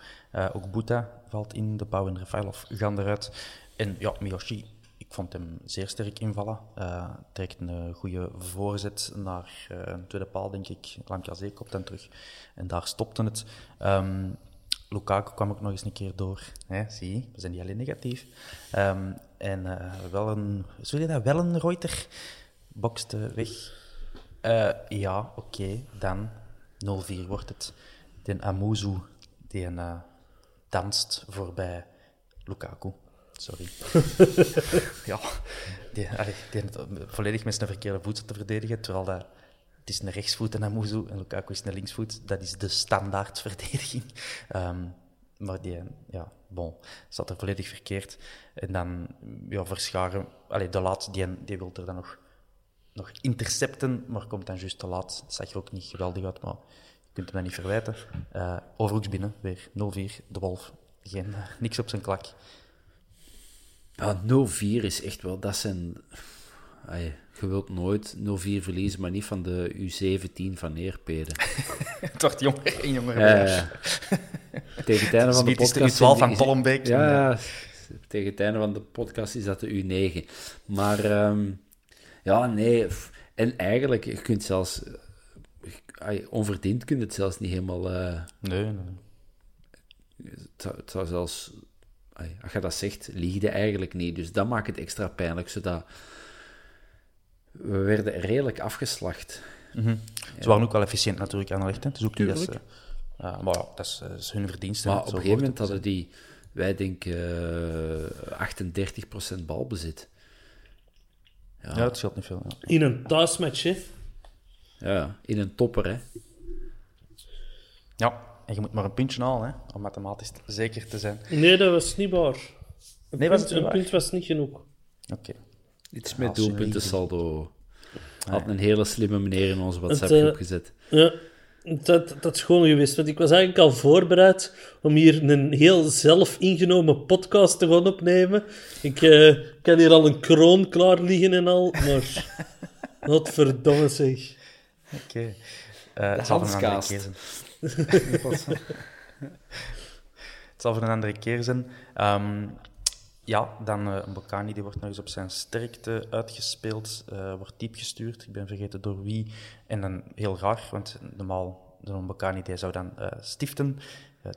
Ook Buta valt in, de Pauw en Refailov gaan eruit. En ja, Miyoshi ik vond hem zeer sterk invallen. Uh, trekt een goede voorzet naar uh, een tweede paal, denk ik. Lamkazee kopt dan terug. En daar stopte het. Um, Lukaku kwam ook nog eens een keer door. Hè, zie we zijn niet alleen negatief. Um, en uh, wel een, zul je dat, wel een Reuter bokste weg. Ja, oké, dan 0-4 wordt het. Den Amuzu, die danst voorbij Lukaku. Sorry. ja, die, allee, die volledig met zijn verkeerde voet te verdedigen, terwijl dat, het is een rechtsvoet en Amuzu en Lukaku is een linksvoet. Dat is de standaard verdediging. Um, maar die, ja, bon, zat er volledig verkeerd. En dan, ja, verscharen, allee, de laatste, die, die wil er dan nog, nog intercepten, maar komt dan juist te laat. Dat zag er ook niet geweldig uit, maar je kunt hem dat niet verwijten. Uh, Overhoeks binnen, weer 0-4, de Wolf. Geen, niks op zijn klak. Ja, 0-4 is echt wel, dat zijn... Ay, je wilt nooit 0-4 verliezen, maar niet van de U17 van Neerpeden. wordt jonger en jonger. Ja, tegen het einde van de podcast... Is de U12 van Tollenbeek. Ja, tegen het einde van de podcast is dat de U9. Maar um, ja, nee. En eigenlijk, je kunt zelfs... Onverdiend kun je het zelfs niet helemaal... Uh, nee, nee. Het zou zelfs als je dat zegt, lieg je eigenlijk niet. Dus dat maakt het extra pijnlijk, zodat we werden redelijk afgeslacht. Mm -hmm. Ze waren ook wel efficiënt natuurlijk aan de rechten. Dus ook dat uh, maar ja, dat is, dat is, hun verdienste. Maar op een gegeven moment hadden die, wij denken, uh, 38% balbezit. Ja. ja, dat scheelt niet veel. Ja. In een thuismatch, hè? Ja, in een topper, hè? Ja, en je moet maar een puntje halen hè, om mathematisch zeker te zijn. Nee, dat was niet waar. Een, nee, punt, was een punt was niet genoeg. Oké. Okay. Iets met doelpunten saldo. Had een hele slimme meneer in onze WhatsApp-groep uh, gezet. Ja, dat, dat is gewoon geweest. Want ik was eigenlijk al voorbereid om hier een heel zelf ingenomen podcast te gaan opnemen. Ik uh, kan hier al een kroon klaar liggen en al, maar... wat verdomme zeg. Oké. Okay. Uh, het zal het zal voor een andere keer zijn. Um, ja, dan uh, Bocani die wordt nog eens op zijn sterkte uitgespeeld, uh, wordt diep gestuurd. Ik ben vergeten door wie. En dan heel raar, want normaal de Mbokani die zou dan eh, stiften.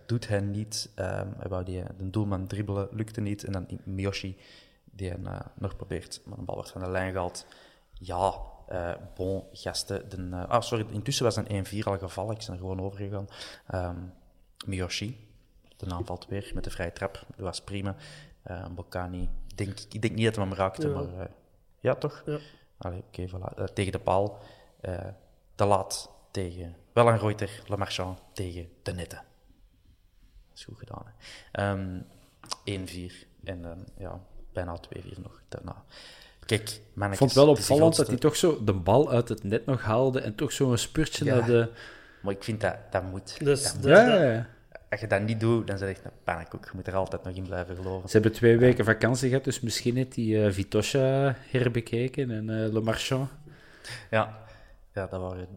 Doet hij niet. Ehm, hij wou die, de doelman dribbelen, lukte niet. En dan Miyoshi, die uh, nog probeert, maar een bal wordt van de lijn gehaald. Ja, uh, bon, gasten. De, uh, ah, sorry, intussen was een 1-4 al gevallen. Ik ben er gewoon overgegaan. Um, Miyoshi, de aanvalt weer met de vrije trap. Dat was prima. Uh, Bocani, denk, ik denk niet dat hij hem raakte, ja. maar ja, toch? Ja. Allee, oké, okay, voilà. tegen de paal. te laat tegen wel een Reuter, Le Marchand tegen de Nette. Dat is goed gedaan. Um, 1-4 en dan ja, bijna 2-4 nog daarna. Kijk, ik vond het wel opvallend dat hij toch zo de bal uit het net nog haalde en toch zo'n spurtje ja, naar de... Maar ik vind dat, dat moet. Dus, dat moet. Ja, ja, Als je dat niet doet, dan zeg je echt een pannenkoek. Je moet er altijd nog in blijven geloven. Ze hebben twee weken vakantie gehad, dus misschien heeft die uh, Vitosha herbekeken en uh, Le Marchand. Ja. ja, dat waren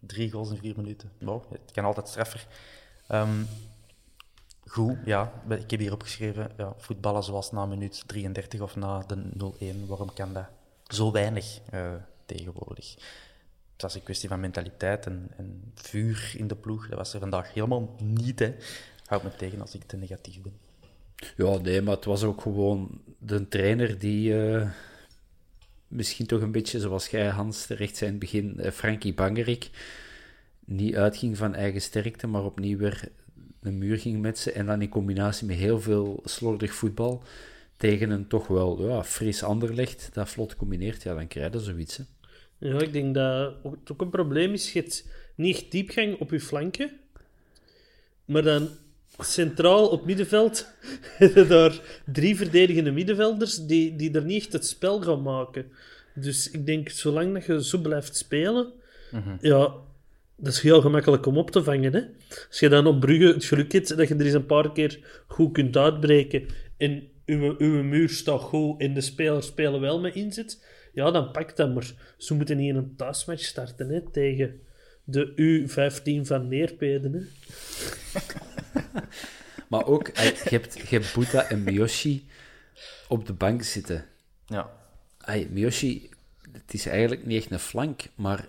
drie goals in vier minuten. Wow, het kan altijd straffer. Um, Goed, ja. Ik heb hier opgeschreven, ja, voetballen zoals na minuut 33 of na de 0-1. Waarom kan dat zo weinig uh, tegenwoordig? Het was een kwestie van mentaliteit en, en, vuur in de ploeg. Dat was er vandaag helemaal niet. Hè. Houd me tegen als ik te negatief ben. Ja, nee, maar het was ook gewoon de trainer die uh, misschien toch een beetje, zoals jij Hans terecht zei in het begin, uh, Frankie Bangerik, niet uitging van eigen sterkte, maar opnieuw weer de muur ging met ze. En dan in combinatie met heel veel slordig voetbal tegen een toch wel ja, fris Anderlecht dat vlot combineert, ja, dan krijg je zoiets. Hè. Ja, ik denk dat het ook een probleem is. Je hebt niet diepgang op je flanken, maar dan centraal op middenveld hebben daar drie verdedigende middenvelders die, die er niet echt het spel gaan maken. Dus ik denk, zolang dat je zo blijft spelen, Mhm. ja, dat is heel gemakkelijk om op te vangen. Hè? Als je dan op Brugge het geluk hebt dat je er eens een paar keer goed kunt uitbreken en uw, uw muur staat goed en de spelers spelen wel met inzet, ja, dan pakt dat. Maar ze moeten niet in een thuismatch starten hè, tegen de U15 van Neerpeden. Hè? maar ook, je hebt, je hebt Buta en Miyoshi op de bank zitten. Ja. Ay, Miyoshi, het is eigenlijk niet echt een flank, maar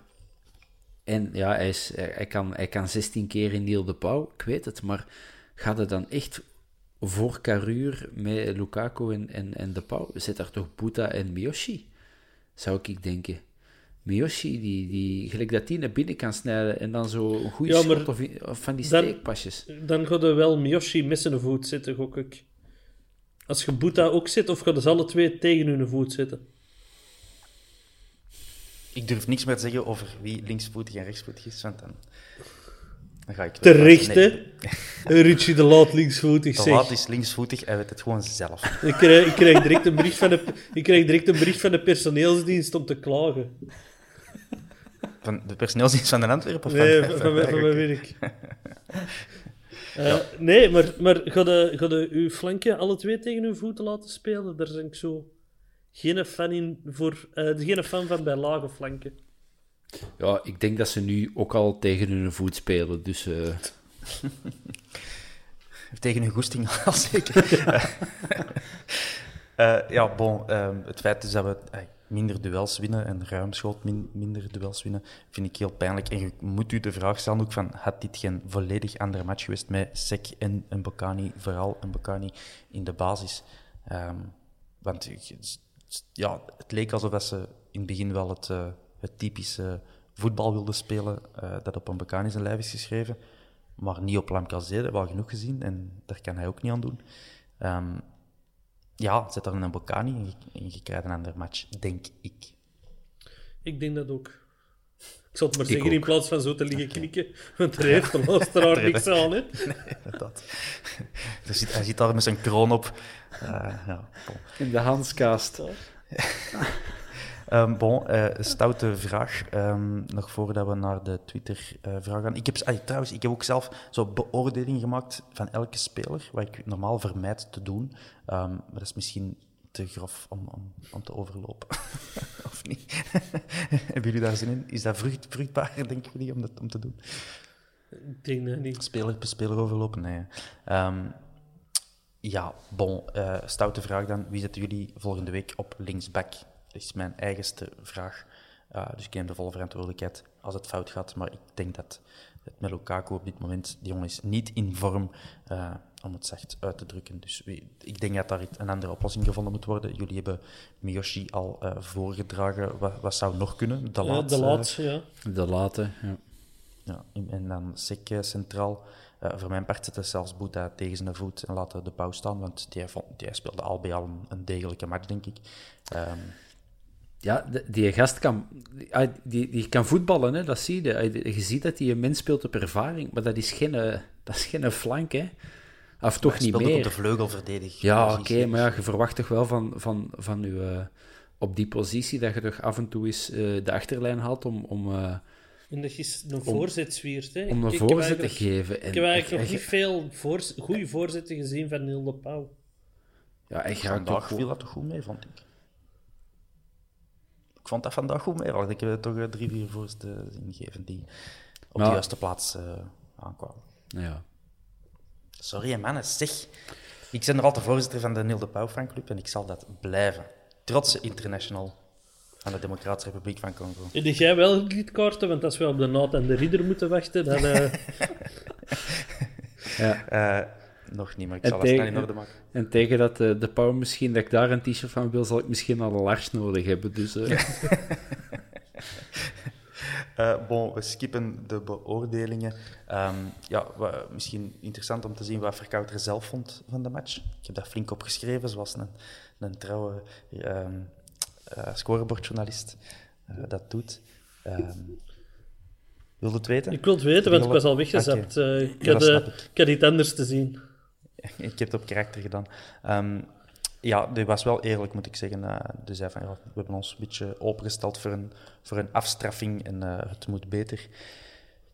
en ja, hij, is, hij, kan, hij kan 16 keer in Niel de Pauw, ik weet het, maar gaat het dan echt voor Caruur met Lukaku en, en, en de Pauw? Zit daar toch Buta en Miyoshi? Zou ik denken. Miyoshi, die, die, gelijk dat die naar binnen kan snijden en dan zo een goede Ja, schot of, of van die dan- steekpasjes. Dan gaat er wel Miyoshi met zijn voet zitten, gok ik. Als je Boeta ook zit, of gaat ze alle twee tegen hun voet zitten? Ik durf niks meer te zeggen over wie linksvoetig en rechtsvoetig is, want dan, dan ga ik... Terecht, Nee, hè? Richie de Laat linksvoetig, De zeg. laat is linksvoetig, hij weet het gewoon zelf. Ik krijg, ik, krijg direct een bericht van de, ik krijg direct een bericht van de personeelsdienst om te klagen. Van de personeelsdienst van de Antwerpen? Of Nee, van, van, van, van mijn werk. Eh, Nee, maar, maar ga je, uw flanken alle twee tegen uw voeten laten spelen? Daar ben ik zo geen fan, in voor, eh, geen fan van bij lage flanken. Ja, ik denk dat ze nu ook al tegen hun voet spelen, dus... eh, Tegen hun goesting al zeker. Eh, ja, bon. ehm, het feit is dat we minder duels winnen en ruimschot min, minder duels winnen, vind ik heel pijnlijk. En je moet u de vraag stellen ook van, had dit geen volledig andere match geweest met Sek en een Bocani, vooral een Bocani in de basis? Ehm, want je- ja, het leek alsof ze in het begin wel het, eh, het typische voetbal wilden spelen eh, dat op een Bocani zijn lijf is geschreven. Maar niet op Lamkelzee, dat hebben we al genoeg gezien. En daar kan hij ook niet aan doen. Ehm, ja, zet er een Bocani en je, en je krijgt een ander match, denk ik. Ik denk dat ook. Ik zal het maar Ik zeggen in plaats van zo te liggen knikken, want er heeft de luisteraar niks aan, hè. Dat. Er zit, hij zit daar met zijn kroon op. Eh, ja, bon. in de Hanskast. Ehm, bon, eh, stoute vraag. Ehm, nog voordat we naar de Twitter-vraag gaan. Ik heb, ah, trouwens, ik heb ook zelf zo beoordeling gemaakt van elke speler, wat ik normaal vermijd te doen. Ehm, maar dat is misschien te grof om, om, om te overlopen. of niet? Hebben jullie daar zin in? Is dat vrucht, vruchtbaar, denken jullie, om dat om te doen? Ik denk dat niet. Speler per speler overlopen? Nee. Ehm, ja, bon. eh, stoute vraag dan. Wie zetten jullie volgende week op linksback? Dat is mijn eigenste vraag. Eh, dus ik neem de volle verantwoordelijkheid als het fout gaat. Maar ik denk dat het met Lukaku op dit moment. Die jongen is niet in vorm, eh, om het zacht uit te drukken. Dus ik denk dat daar een andere oplossing gevonden moet worden. Jullie hebben Miyoshi al eh, voorgedragen. Wat, wat zou nog kunnen? De Ja, laat, de laatste, ja. De late, ja. ja, en- dan Sek eh, centraal. Eh, voor mijn part zette zelfs Boeta tegen zijn voet en laten de pauw staan, want die, vond, die speelde al bij al een, een degelijke match, denk ik. Ehm, Ja, die gast kan, ah, die, die kan voetballen, hè, dat zie je. Ah, Je ziet dat hij een mens speelt op ervaring, maar dat is geen, eh, dat is geen flank, hè. Of toch niet meer. op de vleugelverdediger. Ja, oké, maar ja, je verwacht toch wel van, van, van je, eh, op die positie dat je toch af en toe eens eh, de achterlijn haalt om, om, eh, En dat is een voorzet zwiert, hè. om een Ik- voorzet te geven. En Ik heb eigenlijk nog niet veel voorz- goede voorzetten gezien van Neil de Pauw. Ja, hij gaat Vandaag toch viel dat toch goed mee, vond ik. Ik vond dat vandaag goed mee, al ik heb toch eh, drie, vier voorzetten ingegeven die op de juiste plaats eh, aankwamen. Ja. Sorry, mannen, zeg. Ik ben nog altijd voorzitter van de Neil de Pauw fanclub en ik zal dat blijven. Trotse international van de Democratische Republiek van Congo. En die jij wel lidkaarten, want als we op de naad en de ridder moeten wachten, dan... eh, ja. Eh, nog niet, maar ik En zal snel tegen- in orde maken. En tegen dat eh, de Pauw misschien, dat ik daar een t-shirt van wil, zal ik misschien al een Lars nodig hebben. Dus, eh, Eh, bon, we skippen de beoordelingen. Ehm, ja, misschien interessant om te zien wat Verkouter zelf vond van de match. Ik heb dat flink opgeschreven, zoals een, een trouwe ehm eh, scorebordjournalist dat doet. Ehm wil je het weten? ik wil het weten, want ik was al weggezapt. Eh, ik, had, ik. ik had iets anders te zien. Ik heb het op karakter gedaan. Ehm, ja, die was wel eerlijk, moet ik zeggen. Eh die zei van, ja, we hebben ons een beetje opengesteld voor een, voor een afstraffing en eh, het moet beter.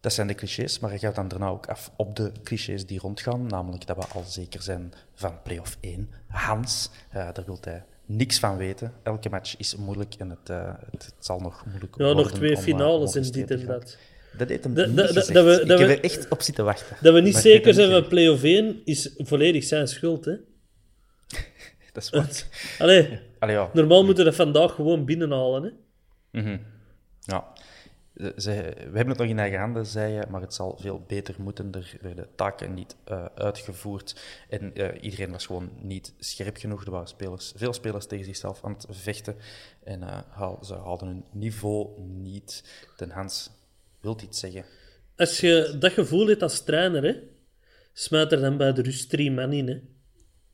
Dat zijn de clichés, maar hij gaat dan daarna ook af op de clichés die rondgaan. Namelijk dat we al zeker zijn van play-off 1. Hans, eh, daar wil hij niks van weten. Elke match is moeilijk en het, het, het zal nog moeilijk Ja, worden. nog twee om, om finales en overstrepen dit en dat. Dat deed hem niet dat- we- ik heb er echt op zitten wachten. Dat we niet zeker zijn van play-off 1 is volledig zijn schuld, hè. Dat is wat. Allee, Allee, ja. normaal moeten we dat vandaag gewoon binnenhalen, hè. Mhm. Ja. Ze, we hebben het nog in eigen handen, zei je, maar het zal veel beter moeten. Er werden taken niet eh, uitgevoerd en eh, iedereen was gewoon niet scherp genoeg. Er waren spelers, veel spelers tegen zichzelf aan het vechten en eh, haal- ze haalden hun niveau niet. Ten Hans wilt iets zeggen. Als je dat gevoel hebt als trainer, hè, smijt er dan bij de rust drie man in, hè.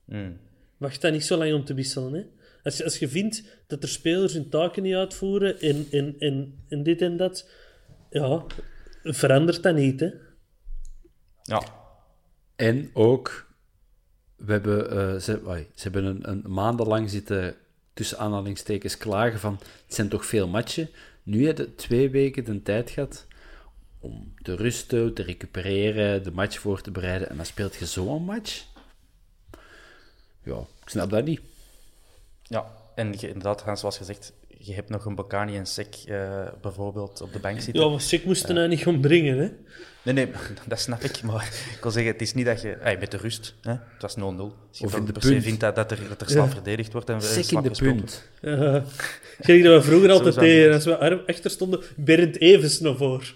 Mm. Wacht dan niet zo lang om te wisselen, hè. Als je, als je vindt dat er spelers hun taken niet uitvoeren en, en, en, en dit en dat, ja, verandert dat niet, hè. Ja, En ook, we hebben, eh, ze, ze hebben een, een maandenlang zitten tussen aanhalingstekens klagen van het zijn toch veel matchen. Nu heb je twee weken de tijd gehad om te rusten, te recupereren, de match voor te bereiden. En dan speelt je zo'n match. Ja, ik snap dat niet. ja. en inderdaad, zoals gezegd, je hebt nog een Bocani en Sek eh, bijvoorbeeld op de bank zitten. Ja, maar Sik moesten nou niet gaan brengen, hè. Nee, nee, dat snap ik. Maar ik wil zeggen, het is niet dat je... Hey, met de rust, hè? het was 0-0. Als je Of in de per se punt. vindt dat, dat, er, dat er slap verdedigd wordt en Sek in de punt. Ja. Gelijk dat we vroeger altijd tegen, als we arm achter stonden, Bernd Evens naar voor.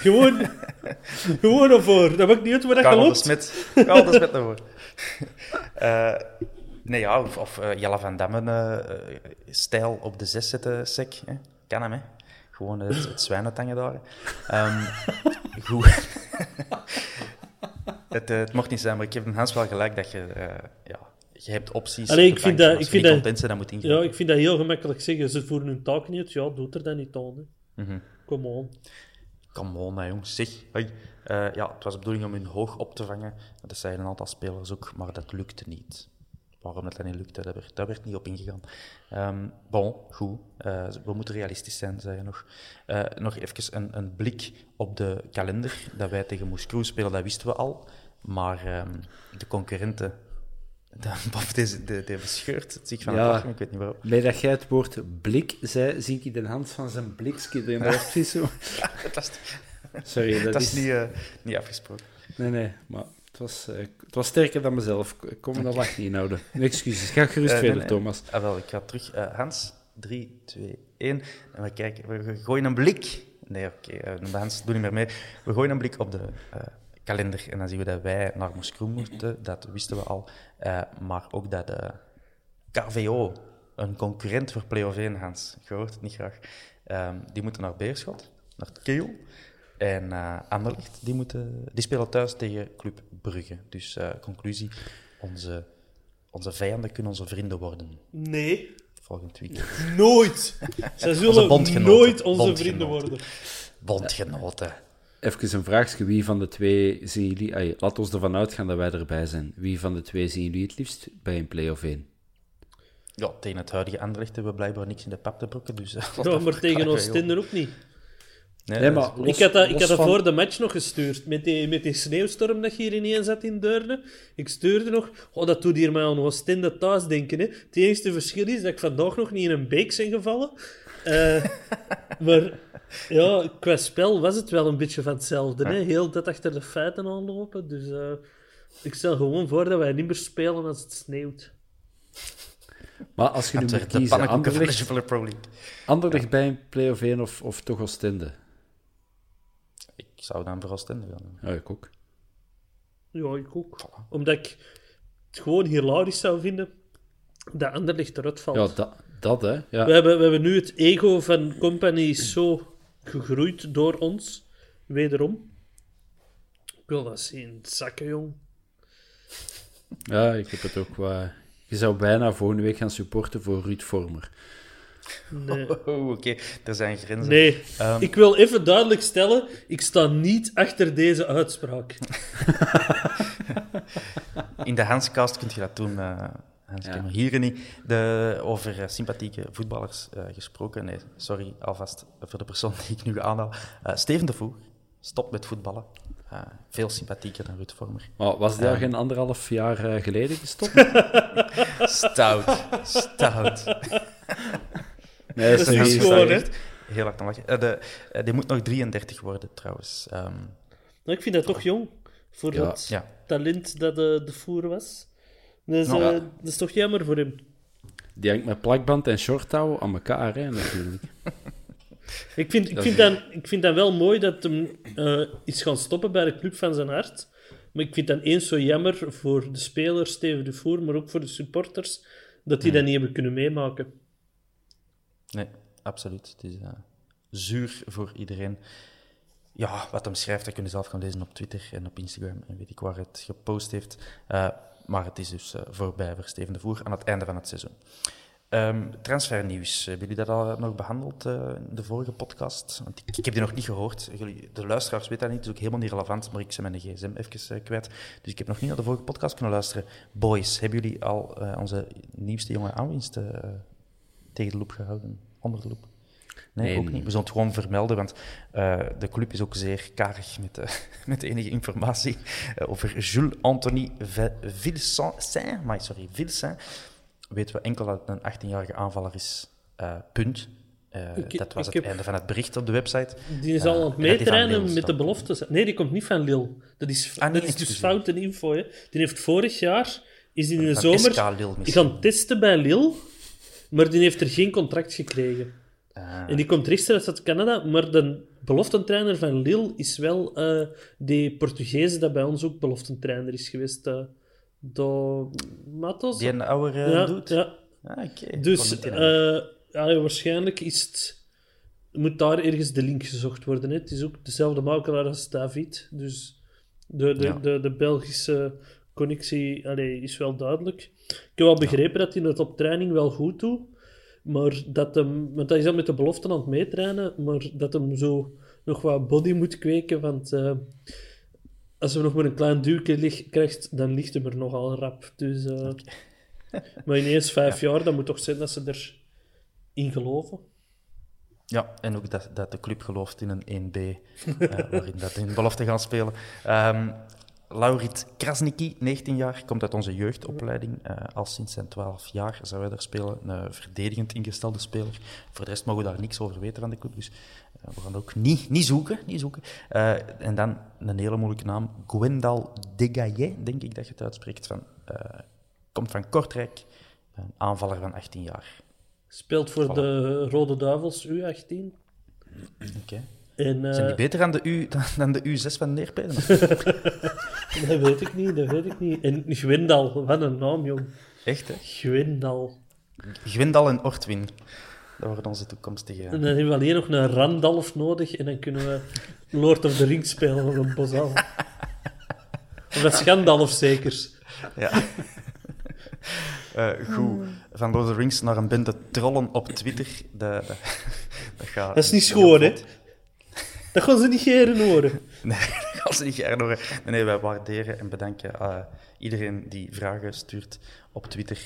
gewoon, gewoon naar voor. Dat maakt niet uit waar dat. Karel de geloopt. Smet. Karel de Smet naar voren. Eh, nee, ja, of, of eh, Jelle van Dammen eh, eh, stijl op de zes zetten, Sek. Hè? Kan hem, hè. Gewoon het, het zwijnentangen daar. Ehm, goed. het, het mocht niet zijn, maar ik heb een Hans wel gelijk dat je... ja, je hebt opties. Allee, ik vind dat- ik vind dat- dan moet je Ja, ik vind dat heel gemakkelijk zeggen. Ze voeren hun taak niet uit. Ja, doet er dan niet aan. Hè. Mhm. Come on. Come on, hè, jongens. Zeg. Ja, het was de bedoeling om hun hoog op te vangen. Dat zeiden een aantal spelers ook, maar dat lukte niet. Waarom dat, dat niet lukte, daar werd, daar werd niet op ingegaan. Ehm bon, goed. Eh, we moeten realistisch zijn, zei je nog. Eh, nog even een, een blik op de kalender. Dat wij tegen Moes Kroes spelen, dat wisten we al. Maar ehm, de concurrenten... De, Bob, deze, de, de bescheurt het zich van Ja. het ik weet niet waarom. Bij dat jij het woord blik zei, zie ik de hand van zijn blikske erin. Dat precies zo. Sorry, dat, dat is... is niet, eh, niet afgesproken. Nee, nee, maar het was, eh, het was sterker dan mezelf. Ik kon me dat lach niet inhouden. Excuses, ga gerust Eh, nee, verder, nee. Thomas. Ah, wel, ik ga terug. Eh, Hans, 3, 2, 1. En we kijken, we gooien een blik Nee, oké. Okay. Uh, Hans, doe niet meer mee. We gooien een blik op de uh, kalender en dan zien we dat wij naar Moskroen moeten. Dat wisten we al. Uh, maar ook dat de KVO, een concurrent voor play-off 1, Hans, je hoort het niet graag, um, die moeten naar Beerschot, naar Keel. En uh, Anderlecht, die, moeten, die spelen thuis tegen Club Brugge. Dus uh, conclusie, onze, onze vijanden kunnen onze vrienden worden. Nee. Volgend weekend. Nooit. Zij zullen onze nooit onze vrienden worden. Bondgenoten. Even een vraagje. Wie van de twee zien jullie... Ay, laat ons ervan uitgaan dat wij erbij zijn. Wie van de twee zien jullie het liefst bij een play-off 1? Ja, tegen het huidige Anderlecht hebben we blijkbaar niks in de pap te brokken. Dus, ja, maar tegen Oostende ook niet. Nee, nee maar los, ik had dat, ik had dat van... voor de match nog gestuurd. Met die, met die sneeuwstorm dat je hier ineens zat in Deurne. Ik stuurde nog... Oh, dat doet hier mij aan Oostende thuis denken. Hè. Het enige verschil is dat ik vandaag nog niet in een beek ben gevallen. Uh, maar ja, qua spel was het wel een beetje van hetzelfde. Hè. Heel dat achter de feiten aanlopen. Dus uh, ik stel gewoon voor dat wij niet meer spelen als het sneeuwt. Maar als je nu moet kiezen, Anderlecht, Anderlecht bij een play-off 1 of, of toch Oostende? Ik zou dan voor Oostende gaan. Ja, ik ook. Ja, ik ook. Omdat ik het gewoon hilarisch zou vinden dat Anderlecht eruit valt. Ja, dat, dat hè. Ja. We, hebben, we hebben nu het ego van Company zo gegroeid door ons. Wederom. Ik wil dat zien. Zakken, jong. Ja, ik heb het ook wel... Je zou bijna volgende week gaan supporten voor Ruud Vormer. Nee. Oh, Oké, er zijn grenzen. Nee, um... ik wil even duidelijk stellen: ik sta niet achter deze uitspraak. In de Hanscast kun je dat doen. Uh, Hans ja. Hier niet. De, over uh, sympathieke voetballers uh, gesproken. Nee, sorry alvast voor de persoon die ik nu aanhaal. Steven de Voer stopt met voetballen. Uh, veel sympathieker dan Ruud Vormer. Maar was die al geen anderhalf jaar uh, geleden gestopt? stout, stout. nee, dat is niet gewoon, hè? Heel hard aan lachen. Uh, de, die moet nog 33 worden, trouwens. Um, nou, ik vind dat toch jong, voor ja. dat ja. talent dat de, de voer was. Dus, nou, dat is toch jammer voor hem. Die hangt met plakband en shorttouw aan elkaar, hè, natuurlijk. Ik vind, ik, vind dan, ik vind dan wel mooi dat hem uh, is gaan stoppen bij de club van zijn hart. Maar ik vind dan eens zo jammer voor de speler Steven de Voer, maar ook voor de supporters, dat die dat niet hebben kunnen meemaken. Nee, absoluut. Het is uh, zuur voor iedereen. Ja, wat hem schrijft, dat kun je zelf gaan lezen op Twitter en op Instagram en weet ik waar het gepost heeft. Uh, maar het is dus voorbij voor Steven de Voer aan het einde van het seizoen. Um, transfernieuws, hebben jullie dat al nog behandeld in de vorige podcast? Want ik, ik, heb die nog niet gehoord. Jullie, de luisteraars weten dat niet, het is ook helemaal niet relevant, maar ik ben mijn gsm even uh, kwijt. Dus ik heb nog niet naar de vorige podcast kunnen luisteren. Boys, hebben jullie al onze nieuwste jonge aanwinst tegen de loep gehouden? Onder de loep? Nee, nee ook niet. We zullen het gewoon vermelden, want de club is ook zeer karig met, met enige informatie over Jules-Anthony Vilsaint. Maar sorry, Vilsaint weten we enkel dat het een 18-jarige aanvaller is. Uh, punt. Uh, ik, dat was het heb... einde van het bericht op de website. Die is al aan het meetrainen met de beloftes. Nee, die komt niet van Lille. Dat is, ah, nee, dat is dus foute info. Hè. Die heeft vorig jaar, is die in de zomer, die gaan testen bij Lille, maar die heeft er geen contract gekregen. Uh. En die komt rechtstreeks uit Canada, maar de beloftentrainer van Lille is wel uh, die Portugees dat bij ons ook beloftentrainer is geweest. Uh, Do Matos? Die een oude uh, ja, doet? Ja. Ah, okay. Dus ja, waarschijnlijk is het... Moet daar ergens de link gezocht worden. Hè? Het is ook dezelfde makelaar als David. Dus de, de, ja. de, de, Belgische connectie allee, is wel duidelijk. Ik heb wel begrepen dat hij het op training wel goed doet. Maar dat hem... Want hij is al met de belofte aan het meetrainen. Maar dat hem zo nog wat body moet kweken. Want... Uh, als hij nog maar een klein duwtje krijgt, dan ligt hem er nogal rap. Dus, uh, maar ineens vijf ja. jaar, dat moet toch zijn dat ze erin geloven. Ja, en ook dat, dat de club gelooft in een 1B, uh, waarin dat in belofte gaan spelen. Um, Laurit Krasniki, 19 jaar, komt uit onze jeugdopleiding. Uh, al sinds zijn 12 jaar zou hij daar spelen. Een verdedigend ingestelde speler. Voor de rest mogen we daar niks over weten van de club. Dus uh, we gaan ook niet, niet zoeken. Niet zoeken. Uh, en dan een hele moeilijke naam. Gwendal Degaillet, denk ik dat je het uitspreekt. Van, komt van Kortrijk. Een aanvaller van 18 jaar. Speelt voor voilà. de Rode Duivels U18. Oké. Okay. En, eh, Zijn die beter dan de, U, dan, dan de U6 van Neerpeden? Dat weet ik niet, dat weet ik niet. En Gwendal, wat een naam, jong. Echt, hè? Gwendal. Gwendal en Ortwin. Dat worden onze toekomstige... En dan hebben we alleen nog een Randalf nodig en dan kunnen we Lord of the Rings spelen op een bosaal. Of dat is Gandalf zeker. Ja. Eh, goed. Van Lord of the Rings naar een bende trollen op Twitter. Dat, dat, dat, gaat Dat is niet schoon, hè? Dat gaan ze niet geren horen. Nee, dat gaan ze niet graag horen. Nee, nee, wij waarderen en bedanken eh, iedereen die vragen stuurt op Twitter.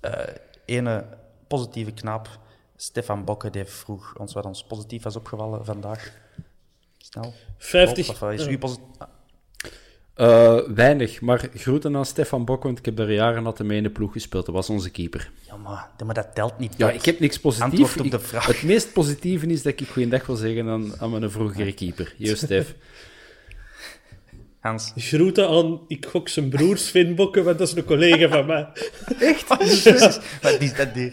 Eh, ene positieve knaap, Stefan Bokke, die vroeg ons wat ons positief was opgevallen vandaag. Snel. 50. Of, of is u Eh, weinig, maar groeten aan Stefan Bok, want ik heb daar jaren had mee in de ploeg gespeeld. Dat was onze keeper. Ja, maar, dat telt niet. Ja, ik heb niks positiefs. Antwoord op de Ik- vraag. Het meest positieve is dat ik goeiedag wil zeggen aan, aan mijn vroegere keeper. Joost Stef. Hans. Groeten aan, ik gok zijn broer Sven Bokke, want dat is een collega van mij. Wat is dat hier?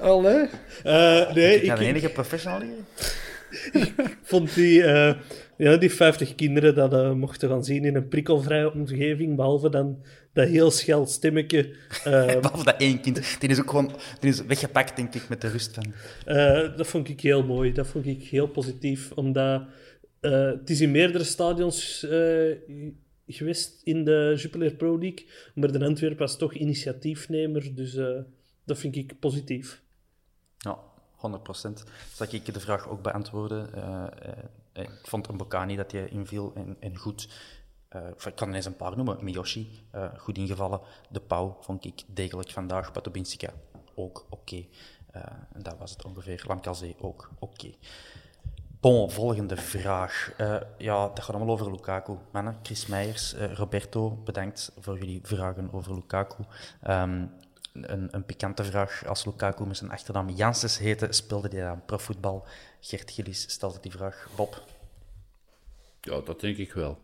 Allee. Eh, nee, Ik ga ik, de ik enige professional hier. vond die, eh, ja, die 50 kinderen dat eh, mochten gaan zien in een prikkelvrije omgeving, behalve dan dat heel schel stemmetje. eh, Behalve dat één kind. Die is ook gewoon die is weggepakt, denk ik, met de rust van... Eh, dat vond ik heel mooi. Dat vond ik heel positief. Omdat eh, het is in meerdere stadions eh, geweest in de Jupiler Pro League. Maar de Antwerp was toch initiatiefnemer. Dus eh, dat vind ik positief. Ja, 100%. Zal ik de vraag ook beantwoorden? Eh, ik vond Mbokani dat hij inviel en, goed. Eh, ik kan er eens een paar noemen. Miyoshi, eh, goed ingevallen. De Pauw vond ik degelijk vandaag. Patobinsika, ook oké. Eh, en dat was het ongeveer. Lamkazé ook oké. Bon, volgende vraag. Ja, dat gaat allemaal over Lukaku. Mannen, Chris Meijers, Roberto, bedankt voor jullie vragen over Lukaku. Ehm, een, een pikante vraag. Als Lukaku met zijn achternaam Janssens heette, speelde hij aan profvoetbal? Gert Gillis stelde die vraag. Bob? Ja, dat denk ik wel.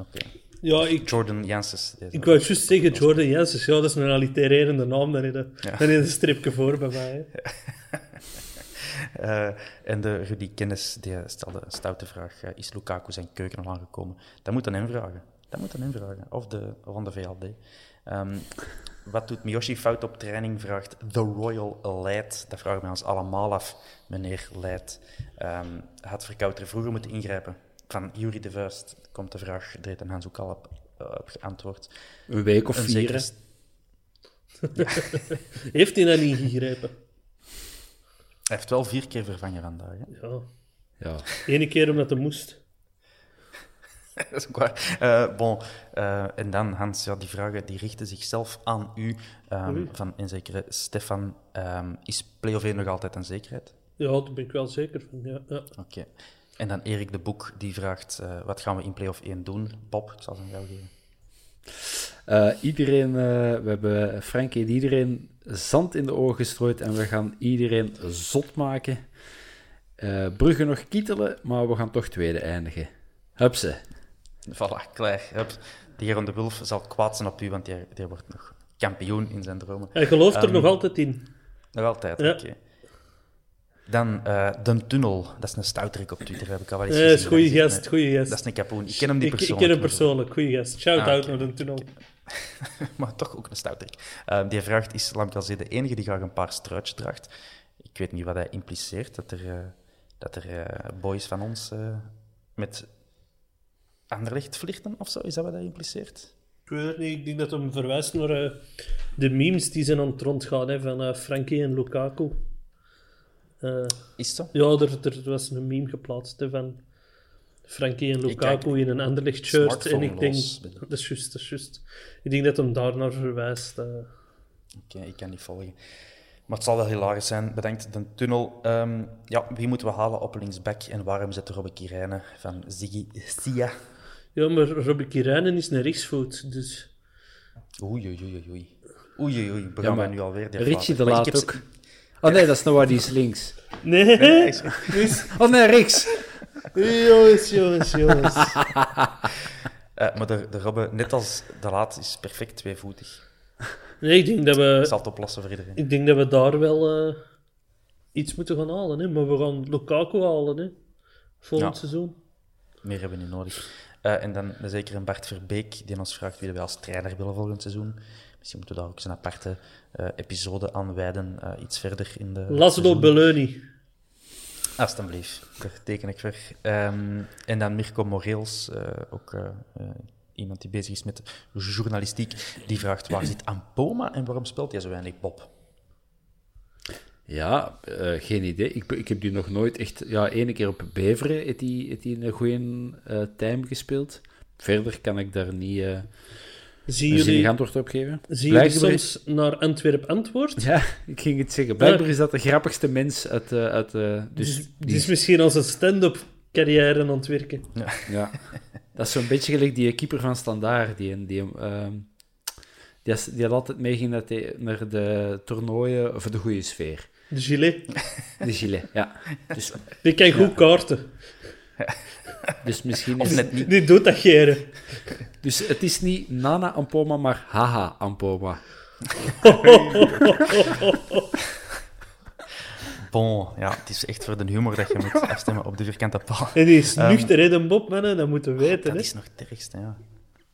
Oké. Ja, ik, Jordan Janssens. ik wou juist zeggen, Jordan Jensen. Ja, dat is een allitererende naam. Dan is er dan is een stripje voor bij mij. Eh, en de Rudy Kennis die stelde een stoute vraag. eh, is Lukaku zijn keuken al aangekomen? Dat moet aan hem vragen. Dat moet aan hem vragen. Of, de, of aan de VLD. Ehm, wat doet Miyoshi fout op training? Vraagt The Royal Leid. Dat vragen wij ons allemaal af, meneer Leid. Ehm had Verkouter vroeger moeten ingrijpen? Van Jury de Vuist komt de vraag. Dreed en Hans ook al op, eh, op geantwoord. Een week of Een vier. zekere Heeft hij dat niet gegrepen? Hij heeft wel vier keer vervangen vandaag. Hè? Ja. Ja. Ene keer omdat hij moest. Dat is ook waar. Eh, bon, eh, en dan, Hans, ja, die vragen die richten zichzelf aan u. ehm, van een zekere Stefan. Ehm, is play-off 1 nog altijd een zekerheid? Ja, daar ben ik wel zeker van. Ja, ja. Oké. En dan Erik de Boek, die vraagt, eh, wat gaan we in play-off 1 doen? Bob, ik zal ze aan jou geven. Eh, iedereen, we hebben Frank heeft iedereen zand in de ogen gestrooid en we gaan iedereen zot maken. Eh Brugge nog kietelen, maar we gaan toch tweede eindigen. Hupse. Voilà, klaar. Hup. De Jeroen de Wulf zal kwaad zijn op u, want die, die wordt nog kampioen in zijn dromen. Hij gelooft er Ehm, nog altijd in. Nog altijd, Ja. oké. Dan eh De Tunnel. Dat is een stoutrik op Twitter, heb ik al wel eens Eh, gezien. Dat is gast, een- goeie gast. Dat is een kapoen. Ik ken hem niet Ik, ik persoonlijk. ken hem persoonlijk, goeie gast. Shout-out Ah, oké. naar de tunnel. maar toch ook een stoutrik. Eh, die vraagt, is Lamkelzee de enige die graag een paar struitjes draagt? Ik weet niet wat hij impliceert, dat er, eh, dat er boys van ons met Anderlecht flirten of zo. Is dat wat hij impliceert? Ik weet het niet, ik denk dat hem verwijst naar eh, de memes die zijn aan het rondgaan hè, van eh, Frankie en Lukaku. Eh, Is zo? ja, er, er was een meme geplaatst hè, van Frankie en Lukaku in een Anderlecht shirt. En ik denk, los, dat is juist, dat is juist. Ik denk dat hem daar naar verwijst. Oké, ik kan niet volgen. Maar het zal wel hilarisch zijn. Bedankt, de tunnel. Ehm, ja, wie moeten we halen op linksback en waarom zetten Robbe Kirijnen van Ziggy Sia? Ja, maar Robbie Kirijnen is een rechtsvoet, dus... Oei, oei, oei, oei. Oei, oei, oei. Begaan Ja, nu alweer. Richie de ik Laat ook. Oh nee, dat is nou waar die is links. Nee, Oh nee, rechts. jongens, jongens, jongens. Eh, maar de, de Robbe, net als de Laat, is perfect tweevoetig. Nee, ik denk dat Ik we, zal het oplossen voor iedereen. ik denk dat we daar wel eh, iets moeten gaan halen. Hè? Maar we gaan Lukaku halen. Hè? volgend Ja. seizoen. Meer hebben we niet nodig. Eh, en dan zeker een Bart Verbeek, die ons vraagt wie wij als trainer willen volgend seizoen. Misschien moeten we daar ook eens een aparte eh, episode aan wijden, eh, iets verder in de... Laszlo. Belloni. Alsjeblieft, daar teken ik voor. Ehm, en dan Mirko Moreels, ook iemand die bezig is met journalistiek, die vraagt waar zit Ampoma en waarom speelt hij zo weinig Bob? Ja, eh, geen idee. Ik, ik heb die nog nooit echt... Ja, ene keer op Beveren heeft hij heeft die een goede eh time gespeeld. Verder kan ik daar niet eh Zie een zinnig jullie, antwoord op geven. zie is- soms naar Antwerp antwoord? Ja, ik ging het zeggen. Blijkbaar is dat de grappigste mens uit... eh, uit eh, dus Dus, die is misschien als een stand-up carrière aan het werken. Ja, dat is zo'n beetje gelijk die keeper van Standaard. Die, die, ehm, die, die had altijd meeging naar de, naar de toernooien voor de goede sfeer. De gilet. De gilet, ja. Dus, Die kan goed kaarten. dus misschien Of is... net niet. Die doet dat geren. Dus het is niet Nana Ampoma, maar Haha Ampoma. Bon, ja, het is echt voor de humor dat je moet afstemmen op de vierkante paal. En die is Ehm, nuchter, hè, de Bob, mannen. Dat moeten we weten, Dat hè. is nog het ergste, ja.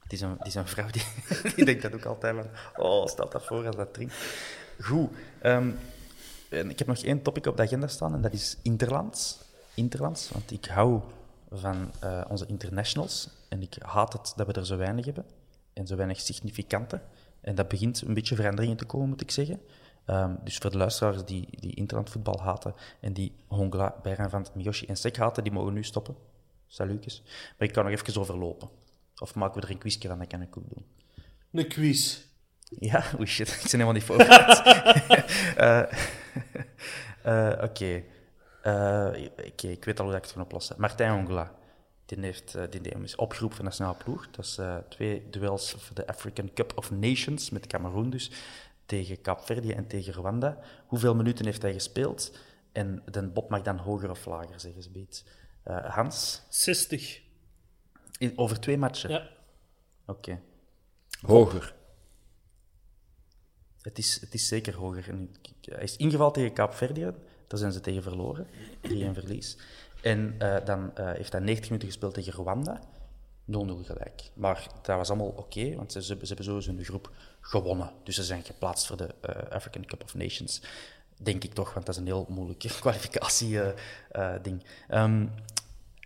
Het is een, het is een vrouw die, die denkt dat ook altijd van... Oh, stelt dat voor als dat drinkt. Goed. ehm, en ik heb nog één topic op de agenda staan en dat is Interlands. Interlands, want ik hou van eh, onze internationals en ik haat het dat we er zo weinig hebben en zo weinig significante. En dat begint een beetje veranderingen te komen, moet ik zeggen. Ehm, dus voor de luisteraars die, die interlandvoetbal haten en die Hongla, Bayern van Miyoshi en Sek haten, die mogen nu stoppen. Salutjes. Maar ik kan nog even overlopen. Of maken we er een quizje van, dat kan ik ook doen. Een quiz. Ja, oei shit, ik ben helemaal niet voorbereid. Eh, eh, Oké. Eh, Oké, ik weet al hoe dat ik het kan oplossen. Martijn Ongla, die, heeft, die is opgeroepen voor de nationale ploeg. Dat is eh, twee duels voor de African Cup of Nations, met Cameroen dus, tegen Kaapverdië en tegen Rwanda. Hoeveel minuten heeft hij gespeeld? En de Bob mag dan hoger of lager, zeggen ze beet. Eh, Hans, 60. in- over twee matchen? Ja. Oké. Hoger. Het is, het is zeker hoger. Hij is ingevallen tegen Kaapverdië. Daar zijn ze tegen verloren. 3-1 verlies. En eh, dan eh, heeft hij 90 minuten gespeeld tegen Rwanda. 0-0 gelijk. Maar dat was allemaal oké, want ze, ze, hebben- sowieso in de groep gewonnen. Dus ze zijn geplaatst voor de eh, African Cup of Nations. Denk ik toch, want dat is een heel moeilijke kwalificatie-ding. Ehm,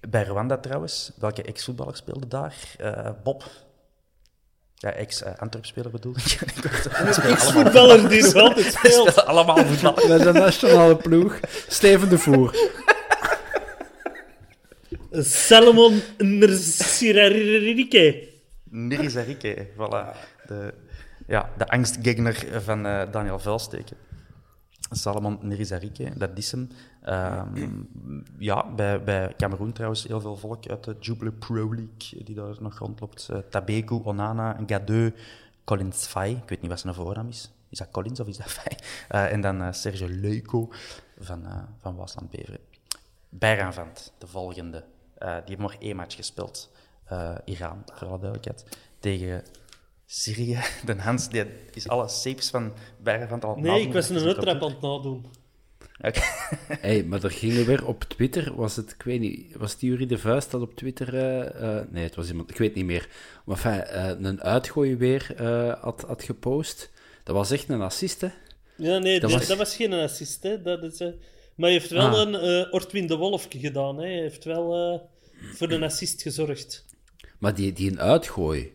bij Rwanda trouwens, welke ex-voetballer speelde daar? Bob. Ja, ex-Antwerp-speler bedoel ik. Ik word- ze spelen allemaal Voetballer die nog altijd speelt. allemaal voetbal. Bij de nationale ploeg, Steven de Voer. Salomon Nersirarike. Nirizarike, voilà. De, ja, de angstgegner van eh, Daniel Vuilsteken. Salomon Nirizarike, dat is hem. Ehm, ja, bij, bij Cameroen trouwens heel veel volk uit de Jubilee Pro League die daar nog rondloopt. Uh, Tabeku, Onana, Gadeu, Collins Fay. Ik weet niet wat zijn voornaam is. Is dat Collins of is dat Fay? Eh, en dan eh, Sergio Leuko van, eh van Waasland Beveren. Bijraanvand, de volgende. Eh, die heeft maar één match gespeeld. Eh, Iran, voor alle duidelijkheid. Tegen Syrië. De Hans die is alle sapes van Bijraanvand al Nee, ik was een uittrap aan het nadoen. Oké. Hey, maar er gingen weer op Twitter, was het, ik weet niet, was het Jurie de Vuist dat op Twitter, eh, eh, nee, het was iemand, ik weet niet meer, maar enfin, eh, een uitgooi weer eh, had, had gepost. Dat was echt een assist, hè? Ja, nee, Dat dat, was- dat was geen assist. Hè. Dat is, maar hij heeft wel Ah. een eh Ortwin de Wolfke gedaan. Hè. Hij heeft wel eh, voor een assist gezorgd. Maar die, die een uitgooi.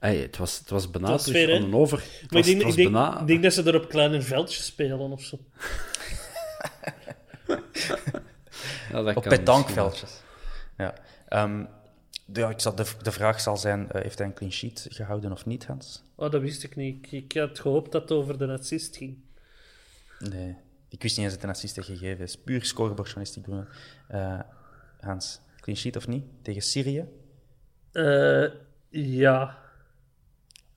Hey, het was, het was bijna terug aan een over. Het Maar was, ik denk, het ik, denk, bijna- ik denk dat ze er op kleine veldjes spelen of zo. Ja, dat Op petankveldjes. Ja. Ehm, de, de, de vraag zal zijn, eh, heeft hij een clean sheet gehouden of niet, Hans? Oh, dat wist ik niet. Ik, ik had gehoopt dat het over de assist ging. Nee. Ik wist niet eens dat hij een assist heeft gegeven. Het is puur scorebordjournalistiek. doen. Eh Hans, clean sheet of niet? Tegen Syrië? Eh, ja.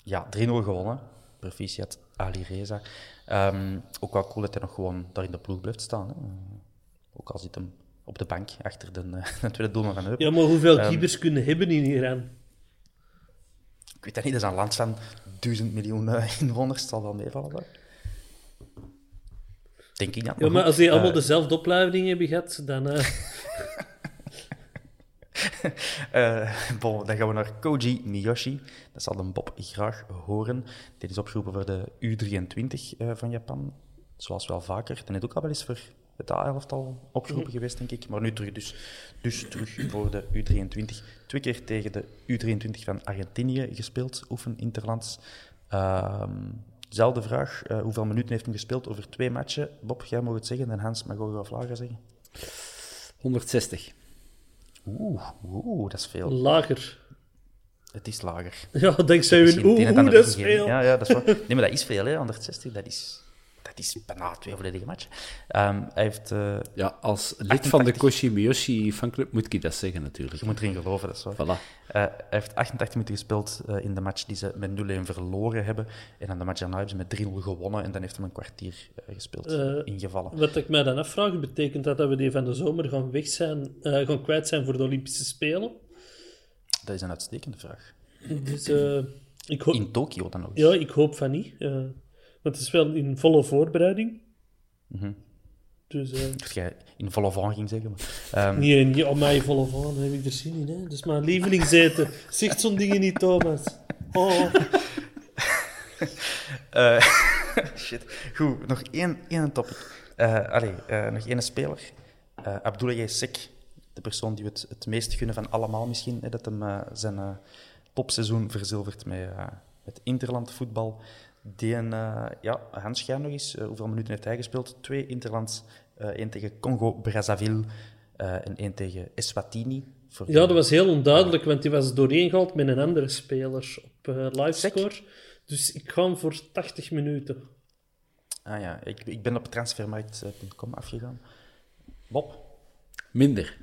Ja, 3-0 gewonnen. Proficiat Ali Reza. Ehm, ook wel cool dat hij nog gewoon daar in de ploeg blijft staan. Hè. Ook al zit hem op de bank achter de, de tweede doelman van ja, maar hoeveel Ehm, keepers kunnen hebben in Iran? Ik weet dat niet, dat is een land van duizend miljoen eh, inwoners. Zal wel meevallen. Denk ik dan. Ja, maar als die allemaal eh, dezelfde opleiding hebben gehad, dan... eh, bon, dan gaan we naar Koji Miyoshi. Dat zal een Bob graag horen. Dit is opgeroepen voor de U23 eh, van Japan. Zoals wel vaker. Dan is ook al wel eens voor het A-elftal opgeroepen geweest, denk ik. Maar nu terug, dus, dus terug voor de U23. Twee keer tegen de U23 van Argentinië gespeeld, oefen interlands. Ehm zelfde vraag, eh, hoeveel minuten heeft hij gespeeld over twee matchen? Bob, jij mag het zeggen en Hans mag ook wel vragen zeggen. 160. Oeh, oeh, dat is veel. Lager. Het is lager. Ja, dankzij hun en oeh, ander dat is veel. Ja, ja, dat is. Nee, maar dat is veel, hè. 160, dat is, dat is bijna twee volledige matchen. Ehm, hij heeft... eh, Ja, als lid van de 88. Koshi Miyoshi fanclub moet ik dat zeggen natuurlijk. je moet erin geloven, dat is waar. Voilà. Eh, hij heeft 88 minuten gespeeld eh, in de match die ze met 0-1 verloren hebben. En dan de match daarna hebben ze met 3-0 gewonnen. En dan heeft hij een kwartier gespeeld, ingevallen. Wat ik mij dan afvraag, betekent dat dat we die van de zomer gaan, weg zijn, eh, gaan kwijt zijn voor de Olympische Spelen? Dat is een uitstekende vraag. Dus eh, ik, hoop, In Tokio dan ook. ja, ik hoop van niet. Want het is wel in volle voorbereiding. Mhm. Dus eh, Dat jij in volle van ging zeggen. Maar, ehm, nee, niet op mij volle van, daar heb ik er zin in. Hè. Dat is mijn lievelingseten. Zegt zo'n dingen niet, Thomas. Oh. Eh, shit. Goed, nog één, één topic. Eh allee, nog één speler. Abdoulaye Sek, de persoon die we het, het meest gunnen van allemaal misschien, hè, dat hem zijn topseizoen verzilvert met, met interland voetbal. Die een, eh, ja, nog eens, eh, hoeveel minuten heeft hij gespeeld? Twee interlands, eh één tegen Congo-Brazzaville eh, en één tegen Eswatini. Voor Ja, dat was heel onduidelijk, want die was doorheen gehaald met een andere speler op eh livescore. Dus ik ga hem voor 80 minuten. Ah ja, ik, ik ben op transfermarkt.com afgegaan. Bob? Minder.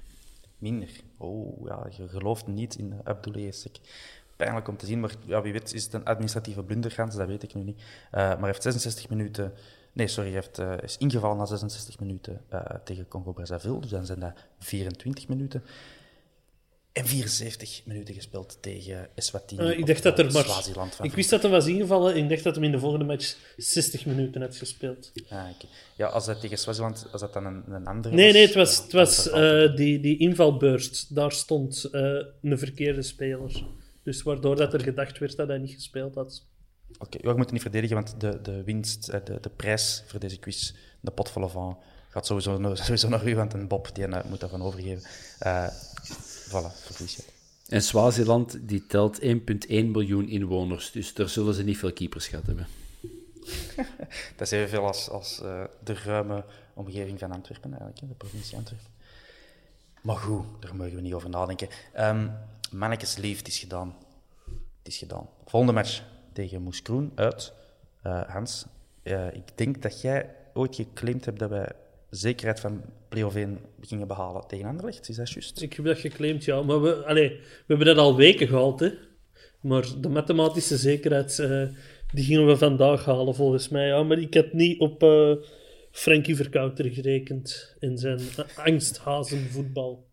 Minder. Oh ja, je gelooft niet in uh, Abdoulaye Sek. Pijnlijk om te zien, maar ja, wie weet is het een administratieve blundergans, dat weet ik nu niet. Eh, maar hij heeft 66 minuten... Nee, sorry, heeft, eh, is ingevallen na 66 minuten eh, tegen Congo-Brazzaville, dus dan zijn dat 24 minuten. En 74 minuten gespeeld tegen Eswatini. Eh, ik dacht dat er maar... Ik wist dat hij was ingevallen en ik dacht dat hij in de volgende match 60 minuten had gespeeld. Ah. Ja, als dat tegen Swaziland, als dat dan een, een andere Nee, nee, het was, het was die, die invalbeurst. Daar stond een verkeerde speler. Dus waardoor dat er gedacht werd dat hij niet gespeeld had. Oké, ja, ik moet het niet verdedigen, want de, de winst, eh, de, de prijs voor deze quiz, de pot volle van, gaat sowieso, sowieso naar u, want een Bob die eh, moet daarvan overgeven. Eh voilà, verlies je. En Swaziland die telt 1,1 miljoen inwoners, dus daar zullen ze niet veel keepers gehad hebben. Dat is evenveel als, als eh, de ruime omgeving van Antwerpen, eigenlijk, de provincie Antwerpen. Maar goed, daar mogen we niet over nadenken. Ehm mannetjes lief, het is gedaan. Het is gedaan. Volgende match tegen Moes Kroen uit. Eh, Hans, eh, ik denk dat jij ooit geclaimd hebt dat wij zekerheid van play-off 1 gingen behalen tegen Anderlecht. Is dat juist? Ik heb dat geclaimd, ja. Maar we, allee, we hebben dat al weken gehaald, hè. Maar de mathematische zekerheid, eh, die gingen we vandaag halen, volgens mij. Ja, maar ik had niet op Frankie Verkouter gerekend in zijn angsthazenvoetbal.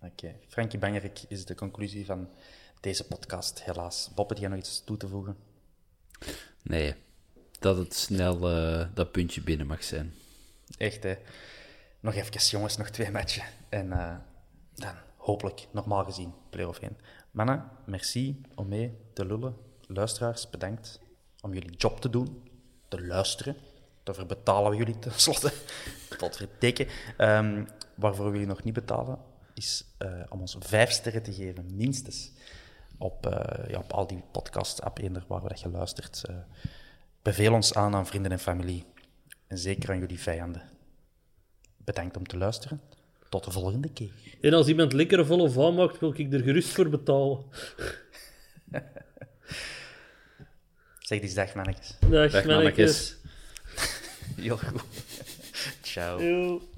Oké. Frankie Bangerik is de conclusie van deze podcast, helaas. Bob, heb jij nog iets toe te voegen? Nee, dat het snel eh, dat puntje binnen mag zijn. Echt, hè. Nog even, jongens, nog twee matchen. En eh, dan hopelijk, normaal gezien, play-off 1. Mannen, merci om mee te lullen. Luisteraars, bedankt om jullie job te doen. Te luisteren. Daarvoor betalen we jullie tenslotte. Tot verdikken. Ehm, waarvoor we jullie nog niet betalen, is eh, om ons vijf sterren te geven, minstens. Op, eh, ja, op al die podcast-app eender waar we dat je luistert. Eh, beveel ons aan aan vrienden en familie. En zeker aan jullie vijanden. Bedankt om te luisteren. Tot de volgende keer. En als iemand lekkere volle van maakt, wil ik er gerust voor betalen. Zeg eens dag, mannetjes. Dag, Dag, mannetjes. Yorgo. Ciao.